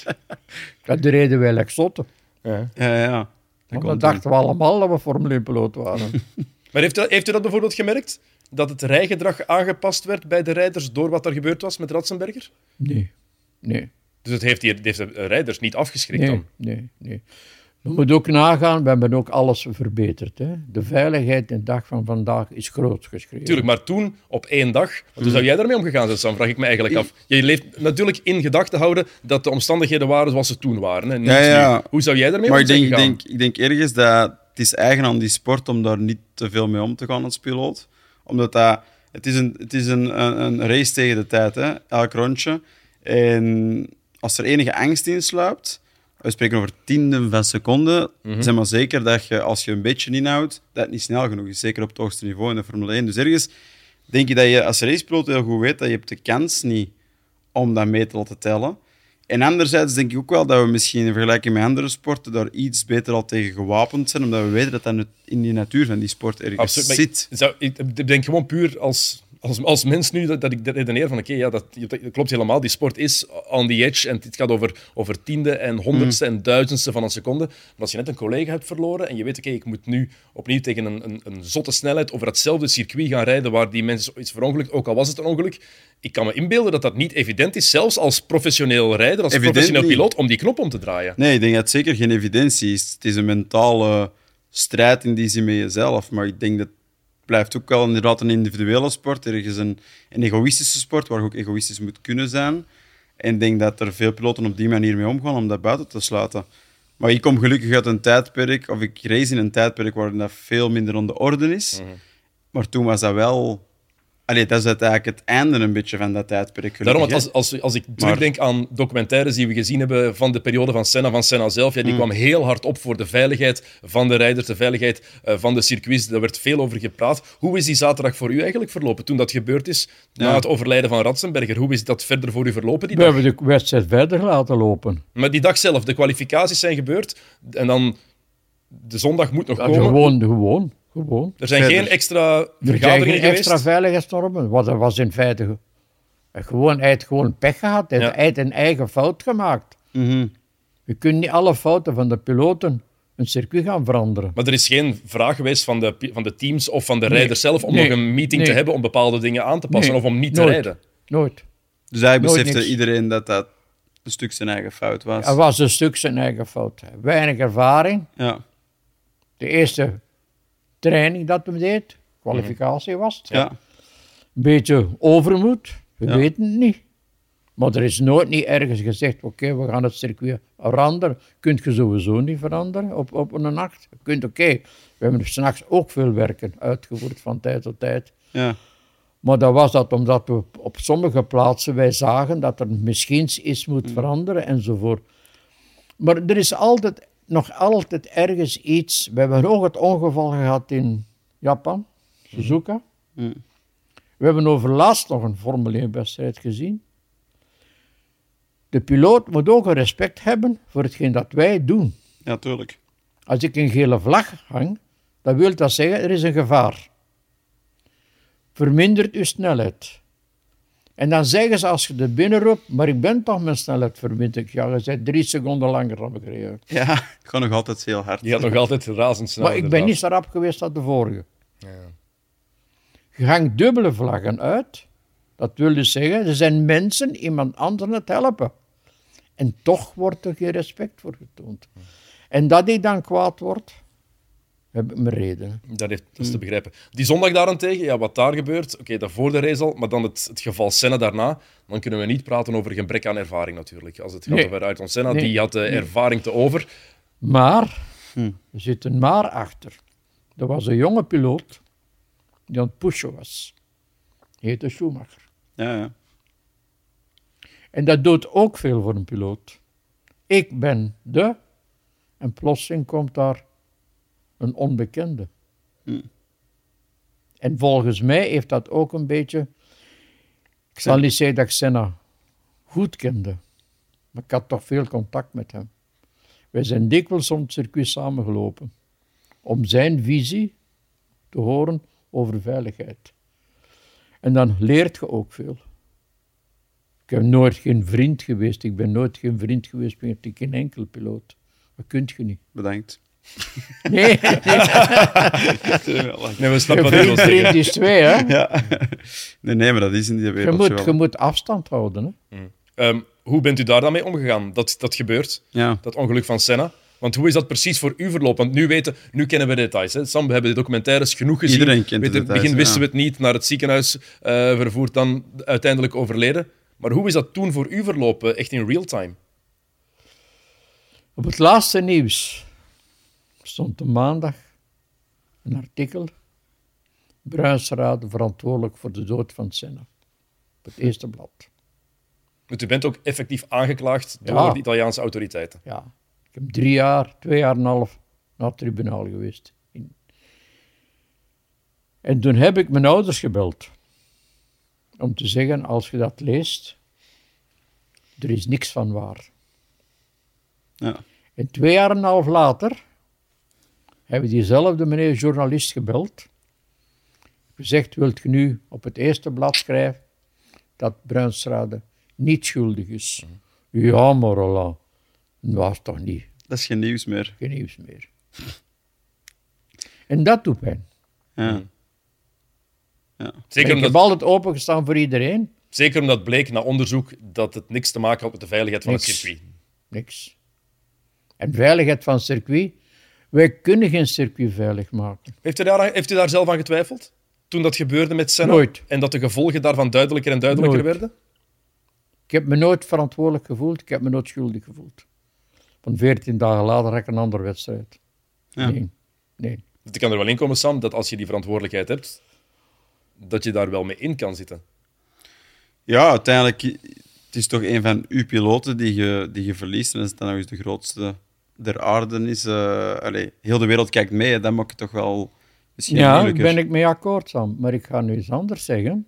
dat reden wij lekker zotten. Ja. Ja, ja. Dat Want dan dachten we allemaal dat we Formule 1 piloot waren. Maar heeft u, heeft u dat bijvoorbeeld gemerkt? Dat het rijgedrag aangepast werd bij de rijders door wat er gebeurd was met Ratzenberger? Nee, nee. Dus het heeft, hier, heeft de rijders niet afgeschrikt nee, dan? Nee, nee. We moeten ook nagaan, we hebben ook alles verbeterd. Hè. De veiligheid in de dag van vandaag is groot geschreven. Tuurlijk, maar toen, op één dag, hoe zou jij daarmee omgegaan zijn, Sam? Vraag ik me eigenlijk af. Je leeft natuurlijk in gedachten houden dat de omstandigheden waren zoals ze toen waren. Hè, Ja, ja. Hoe zou jij daarmee Maar om ik zijn denk, ik, denk, ik denk ergens dat het is eigen aan die sport om daar niet te veel mee om te gaan als piloot. Omdat dat, het is, een, het is een, een, een race tegen de tijd, hè? elk rondje. En als er enige angst in sluipt, we spreken over tienden van seconden, Mhm. zeg maar zeker dat je, als je een beetje inhoudt, dat het niet snel genoeg is. Zeker op het hoogste niveau in de Formule 1. Dus ergens denk je dat je als racepiloot heel goed weet dat je hebt de kans niet om dat mee te laten tellen. En anderzijds denk ik ook wel dat we misschien in vergelijking met andere sporten daar iets beter al tegen gewapend zijn, omdat we weten dat dat in die natuur van die sport ergens Absoluut. zit. Ik, zou, ik ik denk gewoon puur als, als, als mens nu dat, dat ik redeneer van oké, ja, dat, dat klopt helemaal. Die sport is on the edge en het gaat over, over tiende en honderdste en duizendste van een seconde. Maar als je net een collega hebt verloren en je weet, oké, ik moet nu opnieuw tegen een, een, een zotte snelheid over hetzelfde circuit gaan rijden waar die mensen iets verongelukt, ook al was het een ongeluk. Ik kan me inbeelden dat dat niet evident is, zelfs als professioneel rijder, als Evident professioneel niet. piloot, om die knop om te draaien. Nee, ik denk dat het zeker geen evidentie is. Het is een mentale strijd in die zin met jezelf. Maar ik denk dat blijft ook wel inderdaad een individuele sport. Ergens een, een egoïstische sport, waar je ook egoïstisch moet kunnen zijn. En ik denk dat er veel piloten op die manier mee omgaan om dat buiten te sluiten. Maar ik kom gelukkig uit een tijdperk, of ik race in een tijdperk waarin dat veel minder aan de orde is. Maar toen was dat wel... Allee, dat is uiteindelijk het einde een beetje van dat tijdperk. Daarom, want als, als, als ik Maar- terugdenk aan documentaires die we gezien hebben van de periode van Senna, van Senna zelf, ja, die Mm. kwam heel hard op voor de veiligheid van de rijders, de veiligheid eh, van de circuits. Daar werd veel over gepraat. Hoe is die zaterdag voor u eigenlijk verlopen toen dat gebeurd is, na het overlijden van Ratzenberger? Hoe is dat verder voor u verlopen die We dag? hebben de wedstrijd verder laten lopen. Maar die dag zelf, de kwalificaties zijn gebeurd en dan de zondag moet nog Ja, komen. gewoon, gewoon, gewoon. Er zijn Verder. geen extra Er zijn vergaderingen geen geweest. extra veiligheidsnormen. Wat er was in feite ge- gewoon, hij heeft gewoon pech gehad. Hij Ja. heeft- een eigen fout gemaakt. Mhm. Je kunt niet alle fouten van de piloten een circuit gaan veranderen. Maar er is geen vraag geweest van de, van de teams of van de rijders zelf om Nee. nog een meeting te Nee. hebben om bepaalde dingen aan te passen Nee. of om niet te rijden. Nooit. Dus eigenlijk Nooit besefte niks. iedereen dat dat een stuk zijn eigen fout was. Hij was een stuk zijn eigen fout. Weinig ervaring. Ja. De eerste training dat we deed, kwalificatie was het. Ja. Een beetje overmoed, we Ja. weten het niet. Maar er is nooit niet ergens gezegd, oké, we gaan het circuit veranderen. Kunt je sowieso niet veranderen op, op een nacht. Je kunt, oké, we hebben s'nachts ook veel werken uitgevoerd van tijd tot tijd. Ja. Maar dat was dat omdat we op sommige plaatsen wij zagen dat er misschien iets moet veranderen enzovoort. Maar er is altijd, nog altijd ergens iets. We hebben ook het ongeval gehad in Japan, Suzuka. Mm. We hebben overlaatst nog een Formule 1-wedstrijd gezien. De piloot moet ook een respect hebben voor hetgeen dat wij doen. ja, tuurlijk. Als ik een gele vlag hang, dan wil dat zeggen er is een gevaar. Vermindert uw snelheid. En dan zeggen ze als je er binnen roept, maar ik ben toch mijn snelheid verminderd. Ja, je bent drie seconden langer dan gereden. Ja, ik ga nog altijd heel hard. Die gaat nog altijd razendsnel. Maar ik ben niet zo rap geweest als de vorige. Je hangt dubbele vlaggen uit. Dat wil dus zeggen, er zijn mensen iemand anders het helpen. En toch wordt er geen respect voor getoond. En dat ik dan kwaad word, heb ik mijn reden. Dat, heeft, dat is Mm. te begrijpen. Die zondag daarentegen, ja, wat daar gebeurt, oké, dat voor de race al, maar dan het, het geval Senna daarna, dan kunnen we niet praten over gebrek aan ervaring natuurlijk. Als het gaat Nee. over Ayrton Senna, Nee. die had de ervaring te over. Maar, er zit een maar achter. Er was een jonge piloot die aan het pushen was. Die heette Schumacher. Ja, ja. En dat doet ook veel voor een piloot. Ik ben de, en plotseling komt daar een onbekende. Hm. En volgens mij heeft dat ook een beetje. Ik zal niet zeggen dat ik Senna goed kende, maar ik had toch veel contact met hem. Wij zijn dikwijls om het circuit samengelopen om zijn visie te horen over veiligheid. En dan leert je ook veel. Ik heb nooit geen vriend geweest. Ik ben nooit geen vriend geweest met geen enkele piloot. Dat kunt je niet. Bedankt. Nee, nee. we snappen je Vriend, is twee, hè. Ja. Nee, nee, maar dat is in die Je wereld moet, wel. je moet afstand houden. Hè. Ehm, hoe bent u daar dan mee omgegaan? Dat, dat gebeurt, Ja. dat ongeluk van Senna. Want hoe is dat precies voor u verlopen? Want nu weten, nu kennen we de details. Hè. Sam, we hebben de documentaires genoeg gezien. Iedereen kent de je, In het details, begin wisten ja. we het niet, naar het ziekenhuis eh, vervoerd, dan uiteindelijk overleden. Maar hoe is dat toen voor u verlopen, echt in real time? Op het laatste nieuws stond op maandag een artikel. Bruinsrade verantwoordelijk voor de dood van Senna. Op het eerste blad. Want u bent ook effectief aangeklaagd door Ja. de Italiaanse autoriteiten. Ja, ik heb drie jaar, twee jaar en een half naar het tribunaal geweest. In- En toen heb ik mijn ouders gebeld. Om te zeggen, als je dat leest, er is niks van waar. Ja. En twee jaar en een half later hebben diezelfde meneer journalist gebeld. Gezegd, wilt je nu op het eerste blad schrijven dat Bruinstrade niet schuldig is? Ja, maar Allah, dat was toch niet, Dat is geen nieuws meer. geen nieuws meer. En dat doet pijn. Ja. Ja. Zeker ik omdat, heb altijd opengestaan voor iedereen. zeker omdat bleek na onderzoek dat het niks te maken had met de veiligheid van het Niks. circuit. Niks. En veiligheid van het circuit. Wij kunnen geen circuit veilig maken. Heeft u, daar, heeft u daar zelf aan getwijfeld? Toen dat gebeurde met Senna? Nooit. En dat de gevolgen daarvan duidelijker en duidelijker Nooit. werden? Ik heb me nooit verantwoordelijk gevoeld. Ik heb me nooit schuldig gevoeld. Van veertien dagen later heb ik een andere wedstrijd. Ja. Nee. nee. Kan er wel in komen, Sam, dat als je die verantwoordelijkheid hebt, dat je daar wel mee in kan zitten. Ja, uiteindelijk het is toch een van uw piloten die je, die je verliest. En als het dan nog eens de grootste der aarde is. eh allee, heel de wereld kijkt mee. Dat maakt het toch wel misschien Ja, daar ben ik mee akkoord, Sam. Maar ik ga nu eens anders zeggen.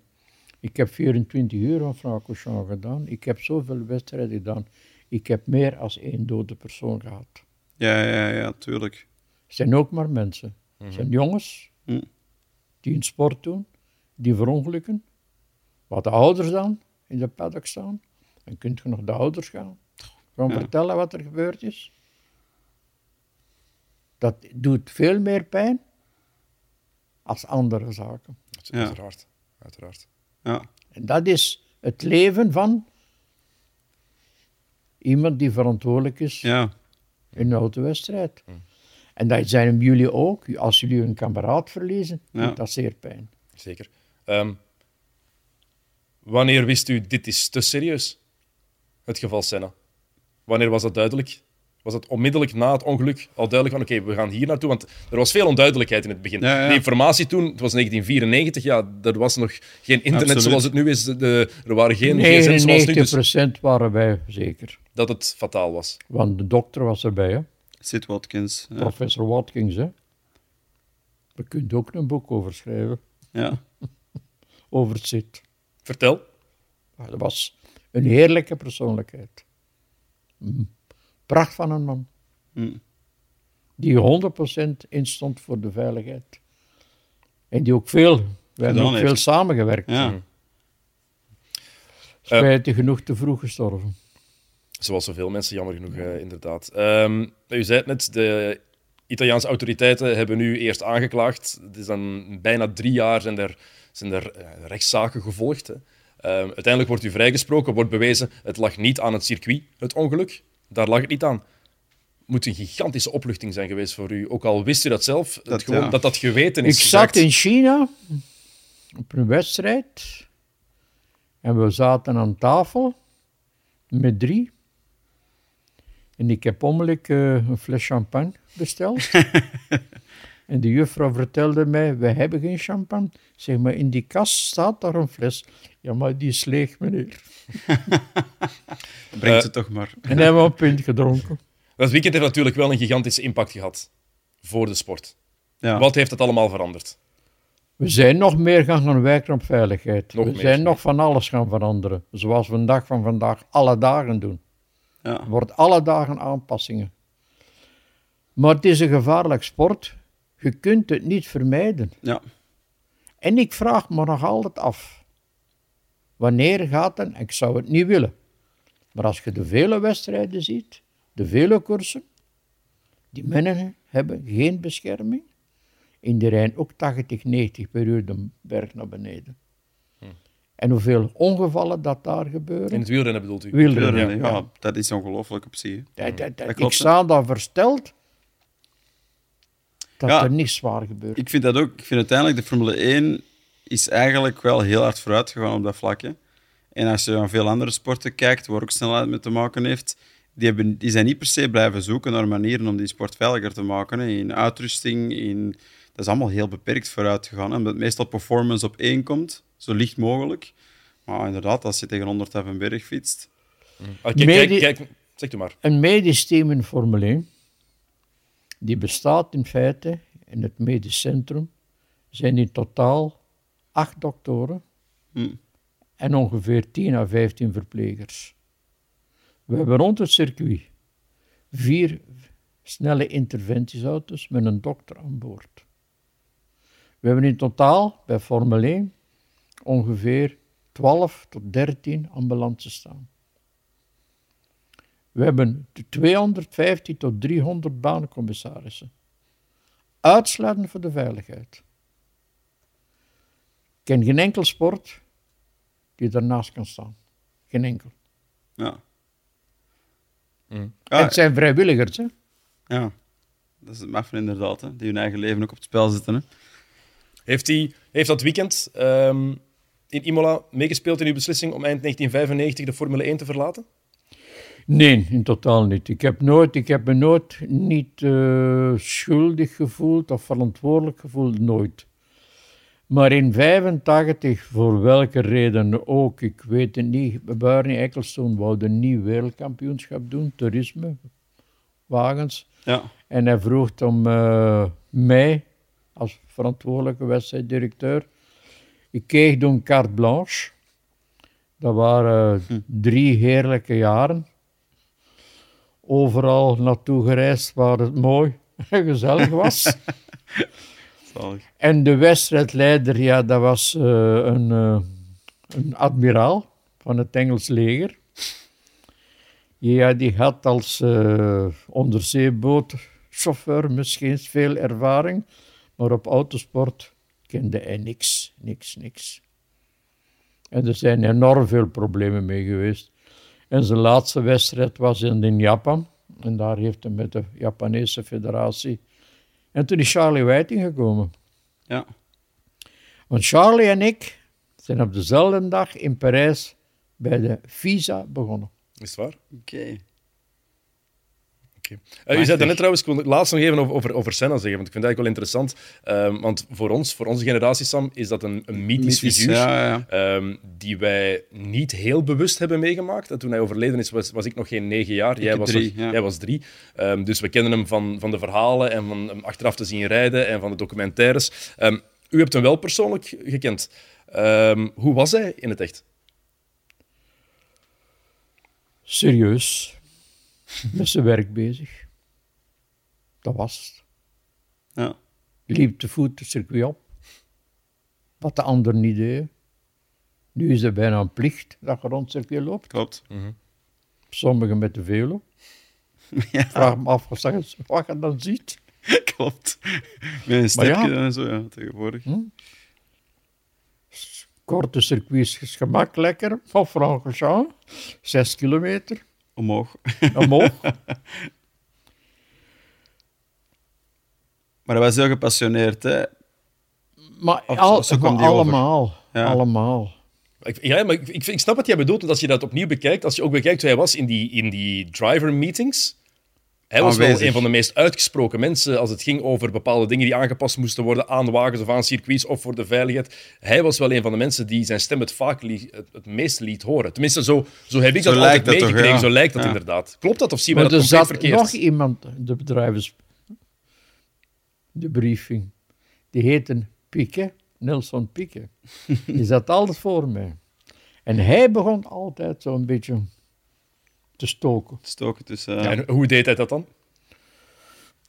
Ik heb 24 uur van Francorchamps gedaan. Ik heb zoveel wedstrijden gedaan. Ik heb meer als één dode persoon gehad. Ja, ja, ja, tuurlijk. Het zijn ook maar mensen. Het zijn jongens Hm. die een sport doen, die verongelukken. Wat de ouders dan in de paddock staan. Dan kunt je nog de ouders gaan. Gewoon Ja. vertellen wat er gebeurd is. Dat doet veel meer pijn als andere zaken. Ja. Uiteraard. Uiteraard. Ja. En dat is het leven van iemand die verantwoordelijk is ja. in een autowedstrijd. En dat zijn jullie ook. Als jullie een kameraad verliezen, Ja. doet dat zeer pijn. Zeker. Ehm, wanneer wist u, dit is te serieus? Het geval Senna. Wanneer was dat duidelijk? Was het onmiddellijk na het ongeluk al duidelijk van oké, we gaan hier naartoe? Want er was veel onduidelijkheid in het begin. Ja, ja. De informatie toen, het was 1994, ja, er was nog geen internet Absoluut. zoals het nu is. De, er waren geen gsm's zoals nu, dus 99% waren wij zeker. dat het fataal was. Want de dokter was erbij, hè? Sid Watkins. Ja. professor Watkins. Hè? We kunnen ook een boek over schrijven, ja. over het zit. Vertel. Maar Dat was een heerlijke persoonlijkheid. Mm. Pracht van een man. Hm. Die 100% instond voor de veiligheid. En die ook veel, we hebben ook heeft. veel samengewerkt. Ja. Spijtig genoeg te vroeg gestorven. Zoals zoveel mensen, jammer genoeg, eh, inderdaad. Ehm, u zei het net, de Italiaanse autoriteiten hebben nu eerst aangeklaagd. Het is dan bijna drie jaar zijn er, zijn er eh, rechtszaken gevolgd. Hè. Ehm, uiteindelijk wordt u vrijgesproken, wordt bewezen, het lag niet aan het circuit, het ongeluk. Daar lag het niet aan. Moet een gigantische opluchting zijn geweest voor u. Ook al wist u dat zelf, dat Dat, gewoon, ja. dat, dat geweten is Ik zat in China op een wedstrijd en we zaten aan tafel met drie. En ik heb onmiddellijk eh, een fles champagne besteld. en de juffrouw vertelde mij, we hebben geen champagne. Zeg maar, in die kast staat daar een fles. Ja, maar die is leeg, meneer. Brengt Eh, het toch maar. En hebben we een pint gedronken. Dat weekend heeft natuurlijk wel een gigantische impact gehad voor de sport. Ja. Wat heeft het allemaal veranderd? We zijn nog meer gaan gaan wijken op veiligheid. Nog we meer, zijn nog van alles gaan veranderen. Zoals we een dag van vandaag alle dagen doen. Ja. Er wordt alle dagen aanpassingen. Maar het is een gevaarlijk sport. Je kunt het niet vermijden. Ja. En ik vraag me nog altijd af. Wanneer gaat het? Ik zou het niet willen. Maar als je de vele wedstrijden ziet, de vele koersen, Die mannen hebben geen bescherming. In de Rijn ook 80, 90 per uur de berg naar beneden. Hm. En hoeveel ongevallen dat daar gebeuren. In het wielrennen bedoelt u? Wielrennen, ja. ja. Dat is ongelooflijk op zich. Dat, dat, dat, ik sta daar versteld dat er niet zwaar gebeurt. Ik vind dat ook. Ik vind uiteindelijk de Formule 1 is eigenlijk wel heel hard vooruit gegaan op dat vlak. En als je aan veel andere sporten kijkt, waar ook snelheid mee te maken heeft, die, hebben, die zijn niet per se blijven zoeken naar manieren om die sport veiliger te maken. Hè. In uitrusting, in, dat is allemaal heel beperkt vooruit gegaan. Omdat meestal performance op één komt, zo licht mogelijk. Maar inderdaad, als je tegen 100 een berg fietst... Kijk, kijk, kijk, zeg u maar. Een medisch team in Formule 1, die bestaat in feite in het medisch centrum, zijn in totaal acht doktoren hm. en ongeveer 10 à 15 verplegers. We hebben rond het circuit vier snelle interventiesauto's met een dokter aan boord. We hebben in totaal bij Formule 1 ongeveer 12 tot 13 ambulances staan. We hebben 250 tot 300 baancommissarissen. Uitsluitend voor de veiligheid. Ik ken geen enkel sport die daarnaast kan staan. Geen enkel. Ja. Mm. het zijn vrijwilligers, hè? Ja, dat is het maffen inderdaad, hè? die hun eigen leven ook op het spel zetten. Hè? Heeft, hij, heeft dat weekend um, in Imola meegespeeld in uw beslissing om eind 1995 de Formule 1 te verlaten? Nee, in totaal niet. Ik heb, nooit, ik heb me nooit niet uh, schuldig gevoeld of verantwoordelijk gevoeld, nooit. Maar in 85, voor welke reden ook, ik weet het niet, Barney Ecclestone wou een nieuw wereldkampioenschap doen, toerisme, wagens. Ja. En hij vroeg om uh, mij, als verantwoordelijke wedstrijddirecteur, ik kreeg toen carte blanche. Dat waren hm. drie heerlijke jaren. Overal naartoe gereisd waar het mooi en gezellig was. En de wedstrijdleider, ja, dat was uh, een, uh, een admiraal van het Engels leger. Ja, die had als uh, onderzeebootchauffeur misschien veel ervaring, maar op autosport kende hij niks, niks, niks. En er zijn enorm veel problemen mee geweest. En zijn laatste wedstrijd was in Japan. En daar heeft hij met de Japanese federatie en toen is Charlie Whiting gekomen. Ja. Want Charlie en ik zijn op dezelfde dag in Parijs bij de Visa begonnen. Is waar? Oké. Okay. Uh, u zei net trouwens, ik wil laatst nog even over, over, over Senna zeggen, want ik vind het eigenlijk wel interessant. Um, want voor ons, voor onze generatie, Sam, is dat een, een mythisch, figuur ja, ja. Um, die wij niet heel bewust hebben meegemaakt. En toen hij overleden is, was, was ik nog geen negen jaar. Jij was, drie, jij was drie. Um, dus we kennen hem van, van de verhalen en van hem achteraf te zien rijden en van de documentaires. u hebt hem wel persoonlijk gekend. hoe was hij in het echt? Serieus met zijn werk bezig. Dat was het. Ja. Liep te voet het circuit op. Wat de ander niet deed. Nu is het bijna een plicht dat je rond het circuit loopt. Klopt. Mm Sommigen met de velo. Ja. Vraag me af wat je dan ziet. Klopt. Met een stepje en zo, ja, tegenwoordig. Hm? Korte circuits is gemakkelijker. Van Francorchamps, zes kilometer. Omhoog. Omhoog. maar hij was heel gepassioneerd, hè? Maar, al, allemaal. Allemaal. Ik, ja, maar ik, ik, ik, snap wat jij bedoelt. Want als je dat opnieuw bekijkt, als je ook bekijkt hoe hij was in die, in die driver meetings, hij was wel een van de meest uitgesproken mensen als het ging over bepaalde dingen die aangepast moesten worden aan wagens of aan circuits of voor de veiligheid. Hij was wel een van de mensen die zijn stem het vaak het, het meest liet horen. Tenminste, zo, zo heb ik dat altijd meegekregen. Zo lijkt dat inderdaad. Klopt dat of zien we dat compleet verkeerd? Er zat nog iemand, de bedrijvers... De briefing. Die heette Pieke, Nelson Pieke. die zat altijd voor mij. En hij begon altijd zo'n beetje te stoken. Stoken tussen... Ja, en hoe deed hij dat dan?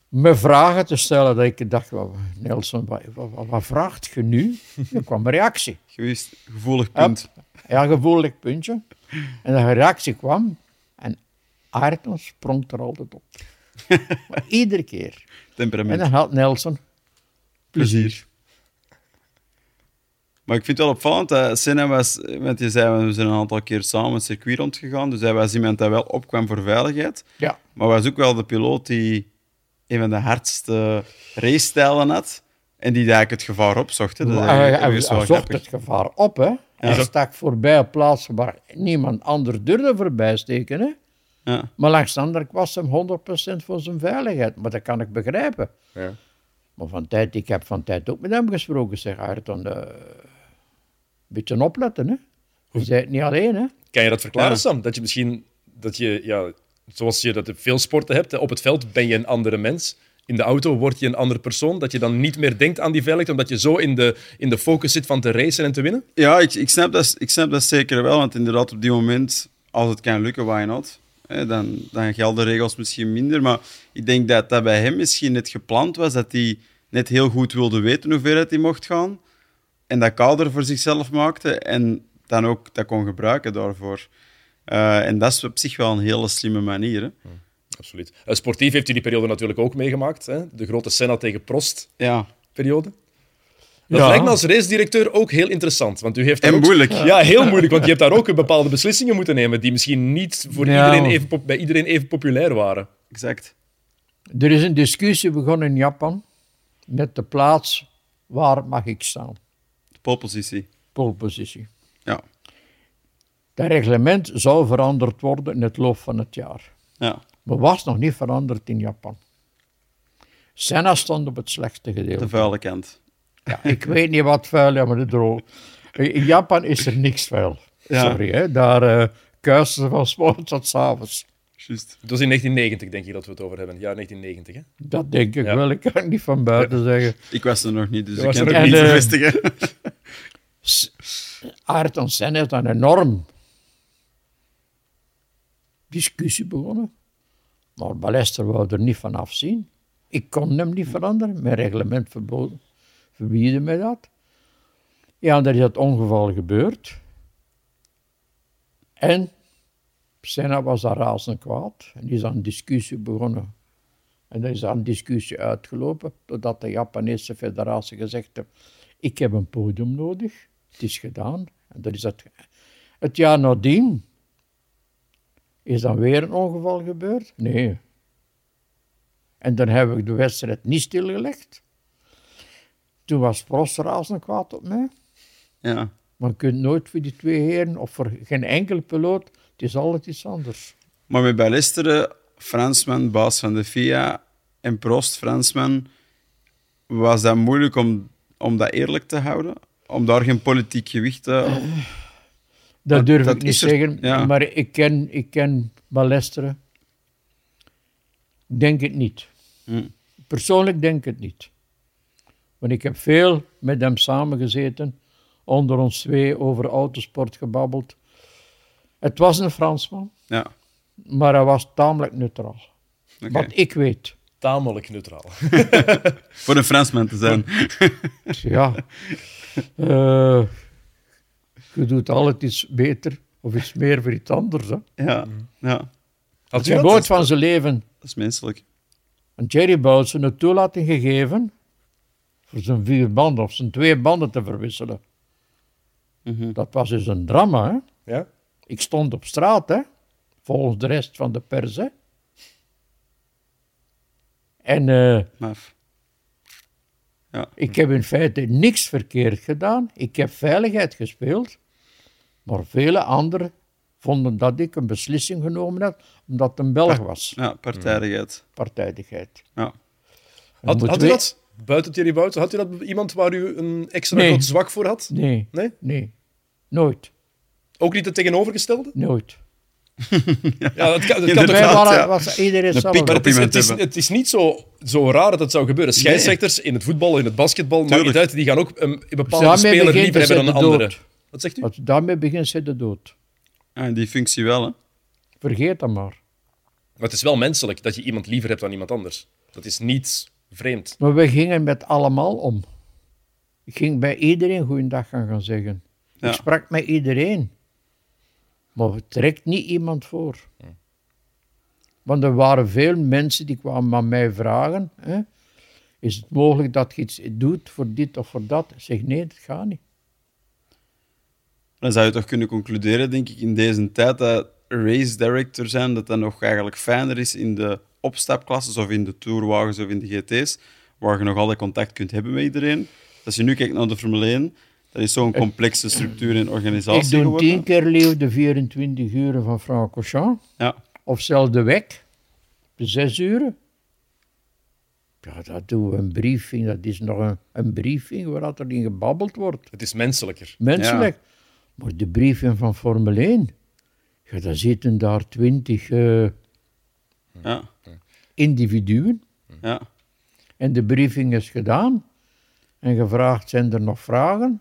Me vragen te stellen dat ik dacht, Nelson, wat, wat, wat vraagt je nu? Er kwam een reactie. Gewist, gevoelig punt. Ja, gevoelig puntje. En de reactie kwam en Ayrton sprong er altijd op. maar iedere keer. Temperament. En dan had Nelson plezier. Maar ik vind het wel opvallend dat Senna was, want je zei we zijn een aantal keer samen het circuit rondgegaan, dus hij was iemand dat wel opkwam voor veiligheid. Ja. Maar was ook wel de piloot die een van de hardste racestijlen had en die eigenlijk het gevaar opzocht. Hè. Dat hij, hij, zocht grappig. het gevaar op, hè. Hij stak voorbij op plaatsen waar niemand anders durfde voorbij steken, hè. Ja. Maar langs de andere kant was hem 100% voor zijn veiligheid. Maar dat kan ik begrijpen. Ja. Maar van tijd, ik heb van tijd ook met hem gesproken. Zeg, Ayrton, eh beetje opletten, hè. Je zei het niet alleen, hè. Kan je dat verklaren, Ja. Sam? Dat je misschien, dat je, ja, zoals je dat in veel sporten hebt, op het veld ben je een andere mens. In de auto word je een andere persoon. Dat je dan niet meer denkt aan die veiligheid, omdat je zo in de, in de focus zit van te racen en te winnen. Ja, ik, ik, snap dat, ik snap dat zeker wel, want inderdaad op die moment, als het kan lukken, why not? Hè, dan, dan gelden de regels misschien minder, maar ik denk dat dat bij hem misschien net gepland was, dat hij net heel goed wilde weten hoe ver het hij mocht gaan en dat kader voor zichzelf maakte en dan ook dat kon gebruiken daarvoor. Eh, en dat is op zich wel een hele slimme manier. Hè? Absoluut. Eh, sportief heeft u die periode natuurlijk ook meegemaakt. Hè? De grote Senna tegen Prost-periode. Ja, Dat Ja. lijkt me als racedirecteur ook heel interessant. Want u heeft daar en ook- moeilijk. Ja, heel moeilijk. Want je hebt daar ook bepaalde beslissingen moeten nemen die misschien niet voor Ja. iedereen even, pop- bij iedereen even populair waren. Exact. Er is een discussie begonnen in Japan met de plaats waar mag ik staan. Polepositie. Polepositie. Ja. Dat reglement zou veranderd worden in het loop van het jaar. ja, Maar was nog niet veranderd in Japan. Senna stond op het slechtste gedeelte. de vuile kant. Ja, ik weet niet wat vuil is, maar de droog. In Japan is er niks vuil. Ja. Sorry, hè. daar uh, kuisen ze van s morgens tot s avonds. Juist. Het was in 1990, denk ik, dat we het over hebben. Ja, 1990. Hè? Dat denk ik Ja. wel, ik kan het niet van buiten zeggen. Ik was er nog niet, dus Je ik kan het niet niet. bevestigen. S- Ayrton Senna heeft een enorm discussie begonnen. Maar Ballester wou er niet van afzien. Ik kon hem niet veranderen. Mijn reglement verbieden mij dat. Ja, daar is dat ongeval gebeurd. En Senna was daar razend kwaad. En is aan een discussie begonnen. En dat is aan een discussie uitgelopen, totdat de Japanese federatie gezegd heeft, ik heb een podium nodig. Het is gedaan. En dat is het. Het jaar nadien is dan weer een ongeval gebeurd? Nee. En dan heb ik de wedstrijd niet stilgelegd. Toen was Prost razend kwaad op mij. Ja. Maar je kunt nooit voor die twee heren, of voor geen enkele piloot, het is altijd iets anders. Maar met Ballesteren, Fransman, baas van de FIA, en Prost, Fransman, was dat moeilijk om, om dat eerlijk te houden? Om daar geen politiek gewicht te... Dat, Dat- durf dat ik niet zeggen, ja. maar ik ken, ik ken Ballesteren. Denk het niet. Hm. Persoonlijk denk ik het niet. Want ik heb veel met hem samengezeten, onder ons twee over autosport gebabbeld. Het was een Fransman, Ja, maar hij was tamelijk neutraal. Wat ik weet. Tamelijk neutraal. Voor een Fransman te zijn. Ja. Eh, je doet altijd iets beter of iets meer voor iets anders. Hè. Ja, ja, Had Het u is dat? nooit van zijn leven dat is menselijk. een Jerry Boutsen een toelating gegeven voor zijn vier banden of zijn twee banden te verwisselen. Mhm. Dat was dus een drama. Hè? Ja? Ik stond op straat, hè? volgens de rest van de pers. Hè? En eh, Maf. ik heb in feite niks verkeerd gedaan. Ik heb veiligheid gespeeld. Maar vele anderen vonden dat ik een beslissing genomen had, omdat het een Belg was. Ja, partijdigheid. Partijdigheid. Ja. Had, u dat, buiten Thierry Bouten, had u dat iemand waar u een extra Nee. groot zwak voor had? Nee, Nee? nee. Nooit. Ook niet het tegenovergestelde? Nooit. Ja, het kan, het kan Inderdaad, toch ja. was iedereen. Maar het is, het is, hebben. het is niet zo, zo raar dat het zou gebeuren. Scheidsrechters in het voetbal, in het basketbal, niet uit. Die gaan ook een, een bepaalde Daarmee speler liever hebben dan een de andere. dood. Wat zegt u? Daarmee begint, zit de dood. Ja, die functie wel, hè. Vergeet dat maar. Maar het is wel menselijk dat je iemand liever hebt dan iemand anders. Dat is niet vreemd. Maar we gingen met allemaal om. Ik ging bij iedereen goeiedag gaan, gaan zeggen. Ja. Ik sprak met iedereen. Maar het trekt niet iemand voor. Want er waren veel mensen die kwamen aan mij vragen: hè, is het mogelijk dat je iets doet voor dit of voor dat? Ik zeg nee, dat gaat niet. Dan zou je toch kunnen concluderen, denk ik, in deze tijd dat race director zijn, dat dat nog eigenlijk fijner is in de opstapklasses of in de tourwagens of in de GT's, waar je nog altijd contact kunt hebben met iedereen. Als je nu kijkt naar de Formule 1, dat is zo'n complexe structuur en organisatie Ik doe geworden. tien keer leeuw de 24 uren van Franck Auchan. Ja, Of zelfs de weg, de zes uren. Ja, dat doen we een briefing. Dat is nog een, een briefing waar dat erin gebabbeld wordt. Het is menselijker. Menselijk. Maar de briefing van Formule 1, ja, daar zitten daar twintig eh, ja, individuen. ja. En de briefing is gedaan. En gevraagd, zijn er nog vragen?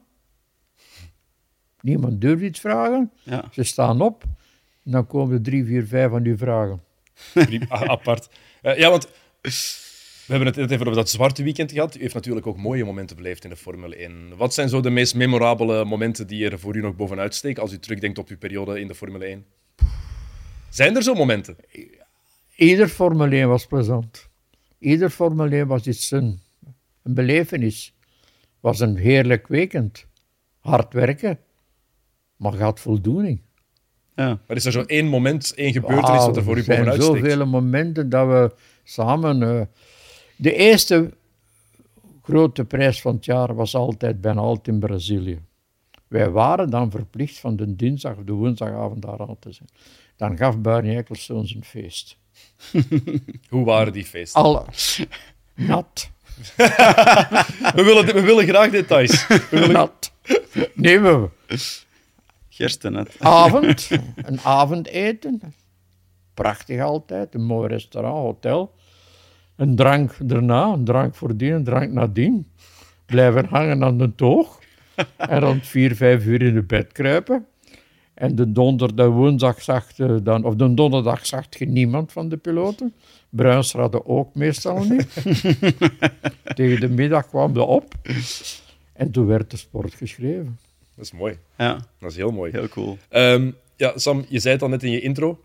Niemand durft iets vragen. ja. Ze staan op. En dan komen er drie, vier, vijf van die vragen. Prima, a- apart. Eh, ja, want we hebben het net even over dat zwarte weekend gehad. U heeft natuurlijk ook mooie momenten beleefd in de Formule 1. Wat zijn zo de meest memorabele momenten die er voor u nog bovenuit steken als u terugdenkt op uw periode in de Formule 1? Zijn er zo momenten? Ieder Formule 1 was plezant. Ieder Formule 1 was iets een, een belevenis. was een heerlijk weekend. Hard werken, maar gaat voldoening. ja. Maar is er zo één moment, één gebeurtenis wat er voor u er zijn bovenuit steekt? zoveel momenten dat we samen... eh, de eerste grote prijs van het jaar was altijd bijna altijd in Brazilië. Wij waren dan verplicht van de dinsdag of de woensdagavond daar aan te zijn. Dan gaf Barney Ecclestone zijn feest. Hoe waren die feesten? Alle nat. We willen, we willen graag details. We willen... Nat. Nee, we Gersten avond, een avondeten. Prachtig altijd, een mooi restaurant, hotel. Een drank daarna, een drank voordien, een drank nadien. Blijven hangen aan de toog. En rond vier, vijf uur in de bed kruipen. En de donderdag, de woensdag zag je dan, of de donderdag zag je niemand van de piloten. Bruins hadden ook meestal niet. Tegen de middag kwam de op. En toen werd de sport geschreven. Dat is mooi. Ja, Dat is heel mooi. heel cool. Ehm, ja, Sam, je zei het al net in je intro.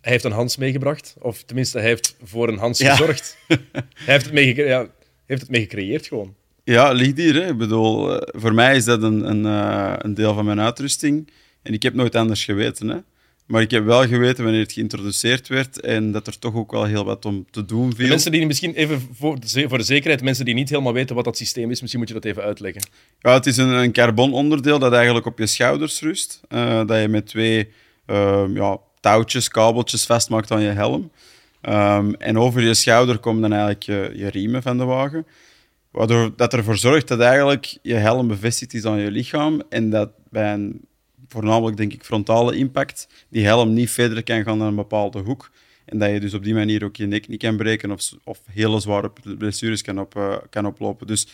Hij heeft een Hans meegebracht. Of tenminste, hij heeft voor een Hans Ja. gezorgd. hij heeft het, mee ja, heeft het mee gecreëerd gewoon. Ja, ligt hier. Hè. Ik bedoel, eh, voor mij is dat een, een, eh, een deel van mijn uitrusting. En ik heb nooit anders geweten. Hè. Maar ik heb wel geweten wanneer het geïntroduceerd werd en dat er toch ook wel heel wat om te doen De viel. mensen die misschien even voor de, voor de zekerheid, mensen die niet helemaal weten wat dat systeem is, misschien moet je dat even uitleggen. Ja, het is een, een carbononderdeel dat eigenlijk op je schouders rust. eh, dat je met twee ehm, ja, touwtjes, kabeltjes vastmaakt aan je helm. Ehm, en over je schouder komen dan eigenlijk je, je riemen van de wagen. Waardoor dat ervoor zorgt dat eigenlijk je helm bevestigd is aan je lichaam. En dat bij een voornamelijk, denk ik, frontale impact, die helm niet verder kan gaan dan een bepaalde hoek. En dat je dus op die manier ook je nek niet kan breken of, of hele zware blessures kan, op, eh, kan oplopen. Dus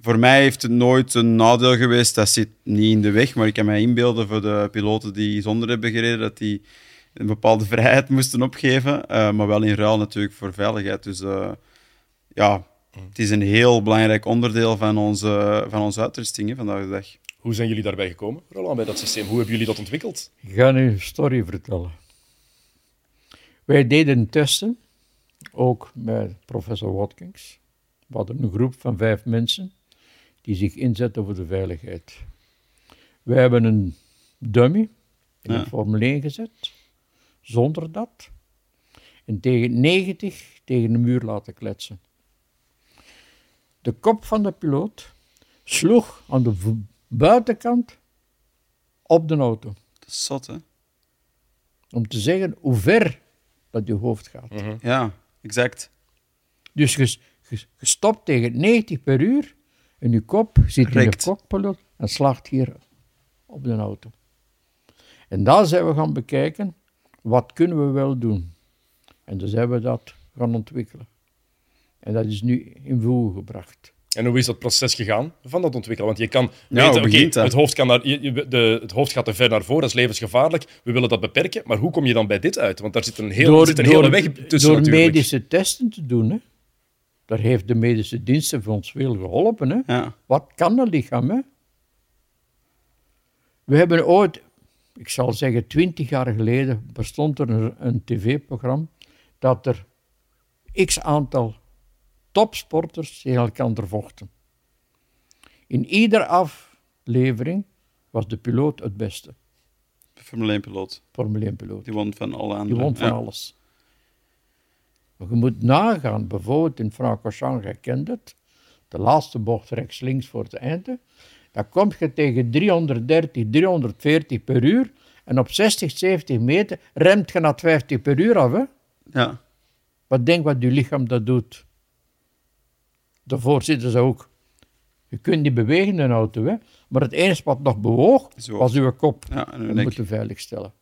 voor mij heeft het nooit een nadeel geweest. Dat zit niet in de weg, maar ik kan mij inbeelden voor de piloten die zonder hebben gereden, dat die een bepaalde vrijheid moesten opgeven. eh, maar wel in ruil natuurlijk voor veiligheid. Dus eh, ja, het is een heel belangrijk onderdeel van onze, van onze uitrusting hè, vandaag de dag. Hoe zijn jullie daarbij gekomen, Roland, bij dat systeem? Hoe hebben jullie dat ontwikkeld? Ik ga nu een story vertellen. Wij deden testen, ook met professor Watkins. We hadden een groep van vijf mensen die zich inzetten voor de veiligheid. Wij hebben een dummy in Ja. een Formule 1 gezet, zonder dat. En tegen 90 tegen de muur laten kletsen. De kop van de piloot sloeg aan de buitenkant op de auto Dat is zot, hè? om te zeggen hoe ver dat je hoofd gaat. Ja, exact. Dus je, je, je stopt tegen 90 per uur en je kop zit in de cockpilot en slaagt hier op de auto. En daar zijn we gaan bekijken, wat kunnen we wel doen? En dan zijn we dat gaan ontwikkelen. En dat is nu in voege gebracht. En hoe is dat proces gegaan van dat ontwikkelen? Want je kan Ja, weten, begint het, hoofd kan naar, je- de, het hoofd gaat te ver naar voren, dat is levensgevaarlijk. We willen dat beperken, maar hoe kom je dan bij dit uit? Want daar zit een, heel, er zit een hele weg tussen door natuurlijk. medische testen te doen. Hè. Daar heeft de medische diensten voor ons veel geholpen. Hè. Ja, Wat kan een lichaam? Hè? We hebben ooit, ik zal zeggen twintig jaar geleden, bestond er een, een tv-programma dat er x aantal topsporters tegen elkaar vochten. In iedere aflevering was de piloot het beste. Formule 1-piloot. Formule 1-piloot. Die won van alle Die won van alles. Maar je moet nagaan, bijvoorbeeld in Francorchamps, je kent het, de laatste bocht rechts links voor het einde, dan kom je tegen 330, 340 per uur en op 60, 70 meter remt je naar 50 per uur af. Hè? Ja. Wat denk wat je lichaam dat doet? Daarvoor zitten ze ook. Je kunt niet bewegen in een auto, hè? maar het enige wat nog bewoog, was uw kop. Ja, en dat moet je veiligstellen.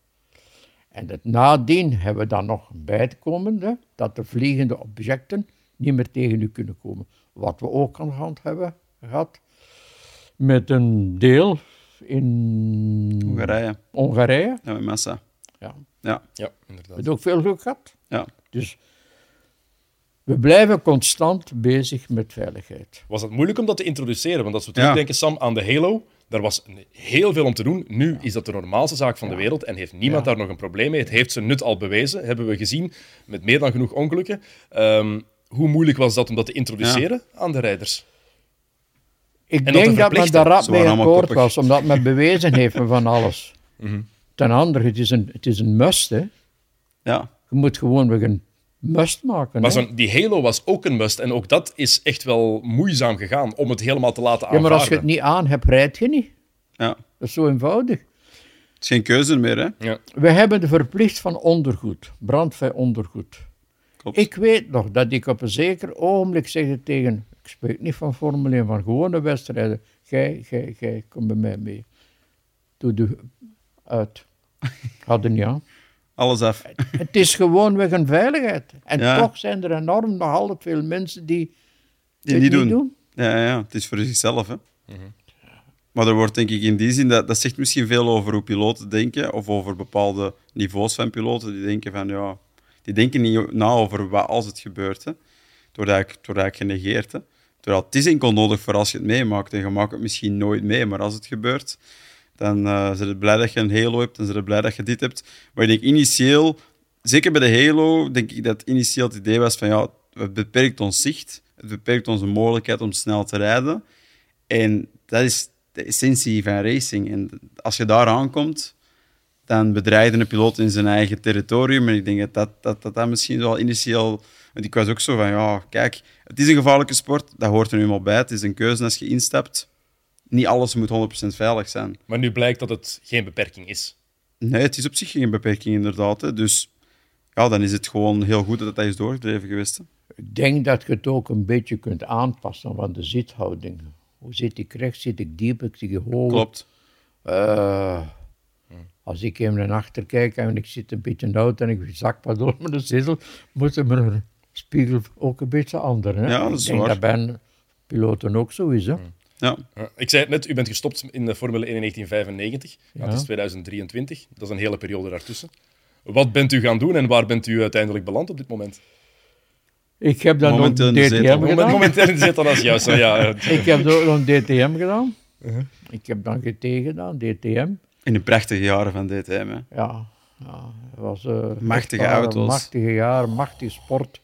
En het nadien hebben we dan nog bij te komen, dat de vliegende objecten niet meer tegen u kunnen komen. Wat we ook aan de hand hebben gehad, met een deel in Hongarije. Hongarije. Ja, met Massa. Ja. Ja. ja, inderdaad. We hebben ook veel geluk gehad. Ja. Dus we blijven constant bezig met veiligheid. Was het moeilijk om dat te introduceren? Want als we terugdenken, ja. Sam, aan de Halo, daar was heel veel om te doen. Nu is dat de normaalste zaak van de wereld en heeft niemand daar nog een probleem mee. Het heeft zijn nut al bewezen, hebben we gezien, met meer dan genoeg ongelukken. Um, hoe moeilijk was dat om dat te introduceren aan de rijders? Ik denk dat men daar rap mee akkoord was, omdat men bewezen heeft van alles. Mm -hmm. Ten andere, het is een, het is een must, hè. Ja. Je moet gewoon weer een must maken. Maar zo'n die Halo was ook een must. En ook dat is echt wel moeizaam gegaan om het helemaal te laten aanvaarden. Ja, maar als je het niet aan hebt, rijd je niet. Ja. Dat is zo eenvoudig. Het is geen keuze meer, hè? Ja. We hebben de verplicht van ondergoed, brandvrij ondergoed. Klopt. Ik weet nog dat ik op een zeker ogenblik zegde tegen, ik spreek niet van Formule 1, van gewone wedstrijden, gij, gij, gij, kom bij mij mee. Doe de uit. Hadden niet aan. Alles af. Het is gewoonweg een veiligheid. En Ja. toch zijn er enorm nog altijd veel mensen die, Die het niet doen. Ja, ja, het is voor zichzelf, hè? Maar er wordt denk ik in die zin, dat, dat zegt misschien veel over hoe piloten denken, of over bepaalde niveaus van piloten, die denken van, ja, die denken niet na over wat als het gebeurt, hè. Het wordt eigenlijk, het wordt eigenlijk genegeerd, hè. Terwijl het is enkel nodig voor als je het meemaakt, en je maakt het misschien nooit mee, maar als het gebeurt, dan uh, zijn je blij dat je een Halo hebt, en zijn blij dat je dit hebt. Maar ik denk initieel, zeker bij de Halo, denk ik dat initieel het idee was van, ja, het beperkt ons zicht, het beperkt onze mogelijkheid om snel te rijden. En dat is de essentie van racing. En als je daar aankomt, dan bedreigt een piloot in zijn eigen territorium. En ik denk dat dat, dat, dat, dat misschien wel initieel... Want ik was ook zo van, ja, kijk, het is een gevaarlijke sport, dat hoort er nu eenmaal bij. Het is een keuze als je instapt. Niet alles moet 100% veilig zijn. Maar nu blijkt dat het geen beperking is. Nee, het is op zich geen beperking, inderdaad. Hè. Dus ja, dan is het gewoon heel goed dat dat is doorgedreven geweest. Hè. Ik denk dat je het ook een beetje kunt aanpassen van de zithouding. Hoe zit ik rechts, zit ik diep, zit ik hoog? Klopt. Uh, als ik even naar achter kijk en ik zit een beetje auto en ik zak wat door met de zetel, moet mijn spiegel ook een beetje anders. Hè? Ja, dat is ik denk waar. dat bij piloten ook zo is. Hè? Ja. Ja, ik zei het net, u bent gestopt in de Formule 1 in 1995. Ja. Het is 2023, dat is een hele periode daartussen. Wat bent u gaan doen en waar bent u uiteindelijk beland op dit moment? Ik heb dan nog zetel. DTM gedaan. momenteel in de zetel als juist. Ja, eh, Ik heb ook nog DTM gedaan. Uh-huh. Ik heb dan GT gedaan, DTM. In de prachtige jaren van DTM. Hè. Ja, ja het was... eh, Machtige auto's. Machtige jaren, machtige sport.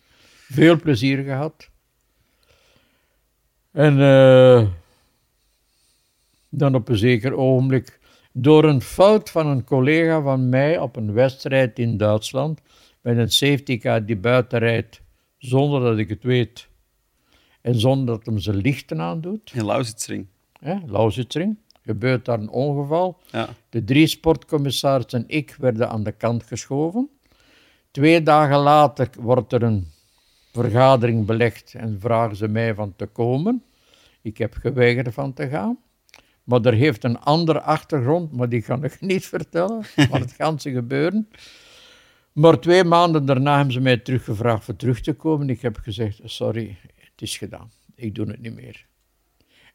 Veel plezier gehad. En eh, dan op een zeker ogenblik, door een fout van een collega van mij op een wedstrijd in Duitsland, met een safety car die buiten rijdt, zonder dat ik het weet, en zonder dat hem zijn lichten aandoet, In Lausitzring. hè, Lausitzring, gebeurt daar een ongeval. Ja. De drie sportcommissarissen en ik werden aan de kant geschoven. Twee dagen later wordt er een vergadering belegd en vragen ze mij van te komen. Ik heb geweigerd van te gaan. Maar er heeft een andere achtergrond, maar die kan ik niet vertellen, wat het ganse gebeuren. Maar twee maanden daarna hebben ze mij teruggevraagd voor terug te komen. Ik heb gezegd, sorry, het is gedaan. Ik doe het niet meer.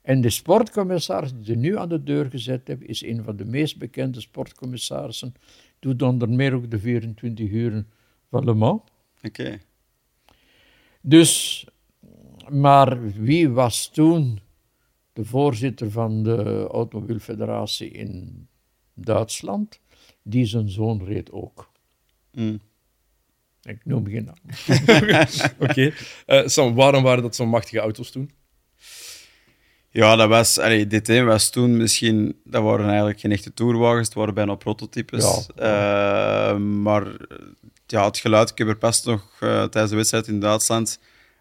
En de sportcommissaris die er nu aan de deur gezet heb, is een van de meest bekende sportcommissarissen. Doet onder meer ook de 24 uren van Le Mans. Oké. Dus, maar wie was toen de voorzitter van de Automobielfederatie in Duitsland? Die zijn zoon reed ook. Mm. Ik noem geen naam. Oké. Okay. Sam, waarom waren dat zo'n machtige auto's toen? Ja, dat was, allee, DT was toen misschien, dat waren eigenlijk geen echte tourwagens, het waren bijna prototypes. Ja. Uh, maar ja, het geluid, ik heb er pas nog uh, tijdens de wedstrijd in Duitsland,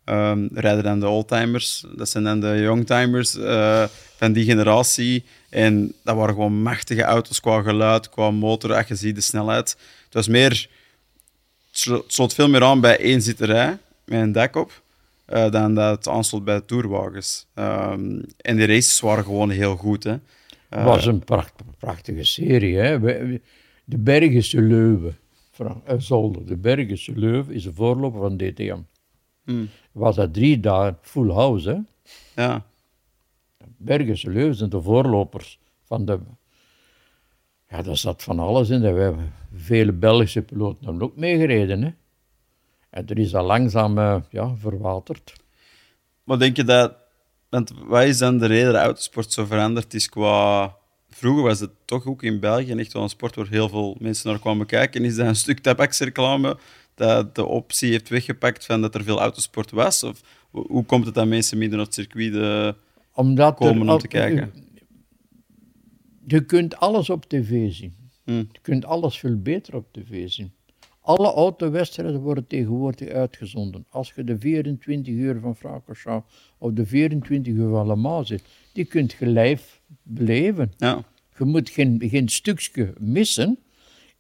um, rijden dan de oldtimers, dat zijn dan de youngtimers uh, van die generatie. En dat waren gewoon machtige auto's qua geluid, qua motor, als je ziet de snelheid. Het was meer, het sloot veel meer aan bij één zitterij met een dak op. Uh, dan dat het aansloot bij tourwagens. Um, en de races waren gewoon heel goed. Hè. Het was een pracht, prachtige serie. Hè. De Bergische Leuven, Zolder, de Bergische Leuven is de voorloper van DTM. Hmm. Was dat drie dagen full house, hè? Ja. Leuven zijn de voorlopers van de... Ja, daar zat van alles in. We hebben vele Belgische piloten hebben ook meegereden, hè? En er is al langzaam uh, ja, verwaterd. Maar denk je dat... Want wat is dan de reden dat autosport zo veranderd is qua... Vroeger was het toch ook in België echt wel een sport waar heel veel mensen naar kwamen kijken. Is dat een stuk tabaksreclame dat de optie heeft weggepakt van dat er veel autosport was? Of hoe komt het dat mensen minder naar het circuit de, eh, Omdat komen om te kijken? Je kunt alles op tv zien. Hmm. Je kunt alles veel beter op tv zien. Alle autowedstrijden worden tegenwoordig uitgezonden. Als je de 24 uur van Francorchamps of de 24 uur van Le Mans zit, die kunt je live beleven. Ja. Je moet geen, geen stukje missen.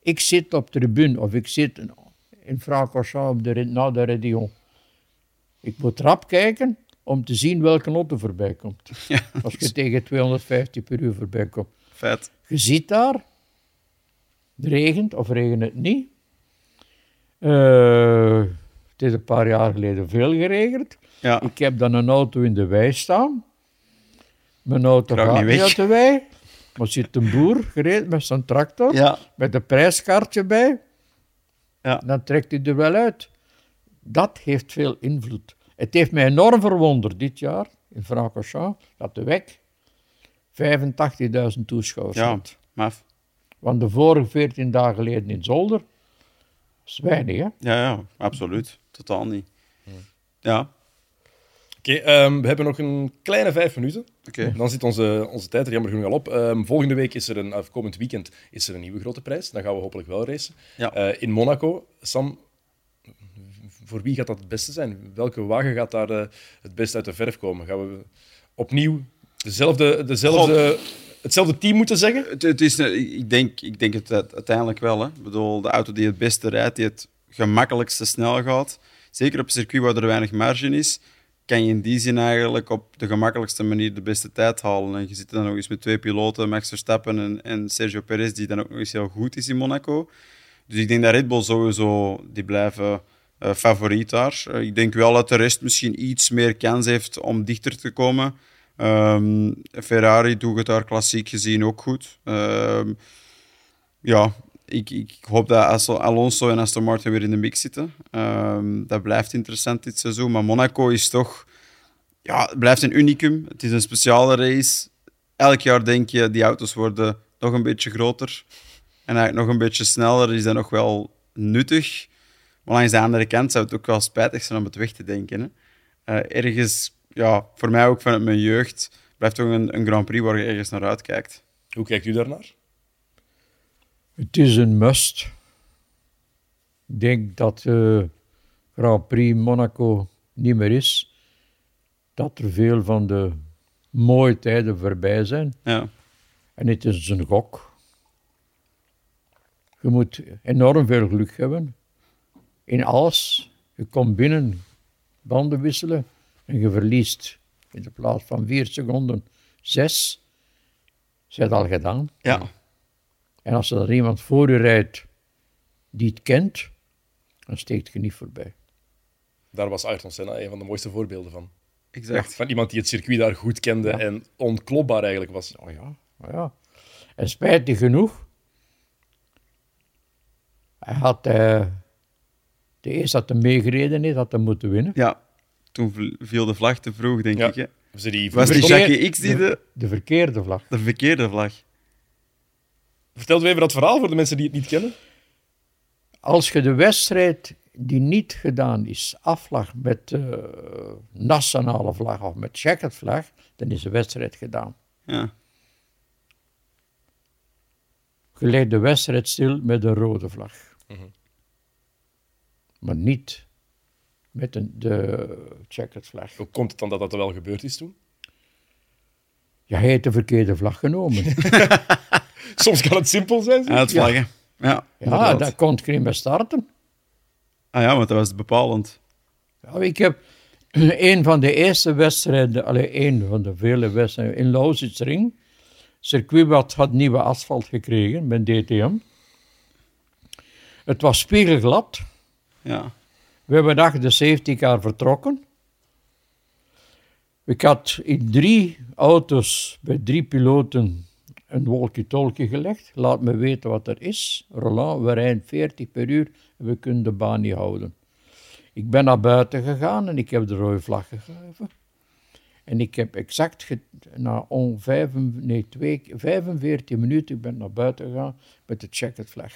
Ik zit op tribune of ik zit in Francorchamps de, na de Redion. Ik moet rap kijken om te zien welke auto voorbij komt. Als je tegen 250 per uur voorbij komt. Vet. Je ziet daar, het regent of regent het niet. Uh, het is een paar jaar geleden veel geregend. Ja. Ik heb dan een auto in de wei staan. Mijn auto gaat niet uit de wei. Maar zit een boer gereed met zijn tractor, ja. met een prijskaartje bij. Ja. Dan trekt hij er wel uit. Dat heeft veel invloed. Het heeft mij enorm verwonderd dit jaar in Francorchamps dat de WEC 85.000 toeschouwers ja, had. Maf. Want de vorige 14 dagen geleden in Zolder is weinig, hè? Ja, ja, absoluut. Totaal niet. Ja. Oké, ehm, we hebben nog een kleine vijf minuten. Oké. Dan zit onze, onze tijd er jammer genoeg al op. Ehm, volgende week is er een, of komend weekend is er een nieuwe grote prijs. Dan gaan we hopelijk wel racen. Ja. Uh, in Monaco. Sam, voor wie gaat dat het beste zijn? Welke wagen gaat daar uh, het beste uit de verf komen? Gaan we opnieuw dezelfde, dezelfde hetzelfde team moeten zeggen? Het, het is, ik, denk, ik denk het uiteindelijk wel. Hè. Ik bedoel, de auto die het beste rijdt, die het gemakkelijkste snel gaat, zeker op een circuit waar er weinig marge is, kan je in die zin eigenlijk op de gemakkelijkste manier de beste tijd halen. En je zit dan nog eens met twee piloten, Max Verstappen en, en Sergio Perez, die dan ook nog eens heel goed is in Monaco. Dus ik denk dat Red Bull sowieso, die blijven uh, favoriet daar. Uh, ik denk wel dat de rest misschien iets meer kans heeft om dichter te komen. Um, Ferrari doet het daar klassiek gezien ook goed. Um, ja, ik, ik, hoop dat Alonso en Aston Martin weer in de mix zitten. Um, dat blijft interessant dit seizoen. Maar Monaco is toch... Ja, het blijft een unicum. Het is een speciale race. Elk jaar denk je, die auto's worden nog een beetje groter. En eigenlijk nog een beetje sneller. Is dat nog wel nuttig. Maar langs de andere kant zou het ook wel spijtig zijn om het weg te denken. Hè. Uh, ergens ja, voor mij ook vanuit mijn jeugd blijft toch een, een Grand Prix waar je ergens naar uitkijkt. Hoe kijkt u daarnaar? Het is een must. Ik denk dat uh, Grand Prix Monaco niet meer is. Dat er veel van de mooie tijden voorbij zijn. Ja. En het is een gok. Je moet enorm veel geluk hebben. In alles. Je komt binnen, banden wisselen en je verliest in de plaats van vier seconden zes, is het al gedaan. Ja. En als er iemand voor je rijdt die het kent, dan steekt je niet voorbij. Daar was Ayrton Senna een van de mooiste voorbeelden van. Exact. van iemand die het circuit daar goed kende en onklopbaar eigenlijk was. Oh ja, oh ja. En spijtig genoeg, hij had uh, de eerste dat hij meegereden heeft, had hij moeten winnen. Ja, toen viel de vlag te vroeg, denk ik. Hè? Die was die Jackie X die de... De verkeerde vlag. De verkeerde vlag. Vertel even dat verhaal voor de mensen die het niet kennen. Als je de wedstrijd die niet gedaan is, afvlag met uh, nationale vlag of met checkered dan is de wedstrijd gedaan. Ja. Je de wedstrijd stil met een rode vlag. Mhm. Maar niet met een, de checkered vlag. Hoe komt het dan dat dat wel gebeurd is toen? Ja, hij heeft de verkeerde vlag genomen. Soms kan het simpel zijn. Uitvlaggen. Ja, ja, ja daar kon ik niet meer starten. Ah ja, want dat was bepalend. Ja, ik heb een van de eerste wedstrijden, alleen een van de vele wedstrijden in Lausitzring. Circuit had nieuwe asfalt gekregen met DTM. Het was spiegelglad. Ja. We hebben achter de safety car vertrokken. Ik had in drie auto's bij drie piloten een walkie-talkie gelegd. Laat me weten wat er is. Roland, we rijden 40 per uur en we kunnen de baan niet houden. Ik ben naar buiten gegaan en ik heb de rode vlag gegeven. En ik heb exact, na on vijf, nee, twee, 45 minuten, ik ben naar buiten gegaan met de checkered vlag.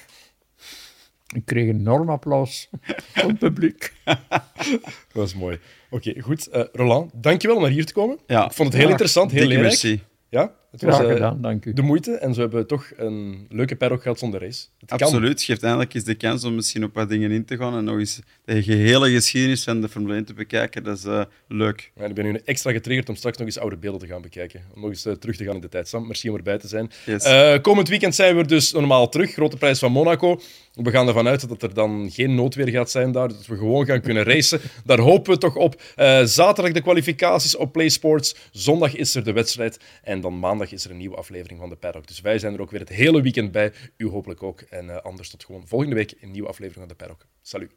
Ik kreeg een enorm applaus van het publiek. dat was mooi. Oké, goed. Uh, Roland, dankjewel om naar hier te komen. Ja. Ik vond het heel interessant, heel leerrijk. Ja, het was uh, gedaan, dank u. de moeite. En zo hebben we toch een leuke paddock gehad zonder race. Het Absoluut. Het geeft eindelijk eens de kans om misschien op wat dingen in te gaan en nog eens de gehele geschiedenis van de Formule 1 te bekijken. Dat is uh, leuk. Ja, ik ben nu extra getriggerd om straks nog eens oude beelden te gaan bekijken. Om nog eens uh, terug te gaan in de tijd. Sam, merci om erbij te zijn. Yes. komend weekend zijn we dus normaal terug. Grote prijs van Monaco. We gaan ervan uit dat er dan geen noodweer gaat zijn daar. Dat we gewoon gaan kunnen racen. Daar hopen we toch op. zaterdag de kwalificaties op PlaySports. Zondag is er de wedstrijd. En dan is er een nieuwe aflevering van de Paddock. Dus wij zijn er ook weer het hele weekend bij. U hopelijk ook. En uh, anders tot gewoon volgende week een nieuwe aflevering van de Paddock. Salut.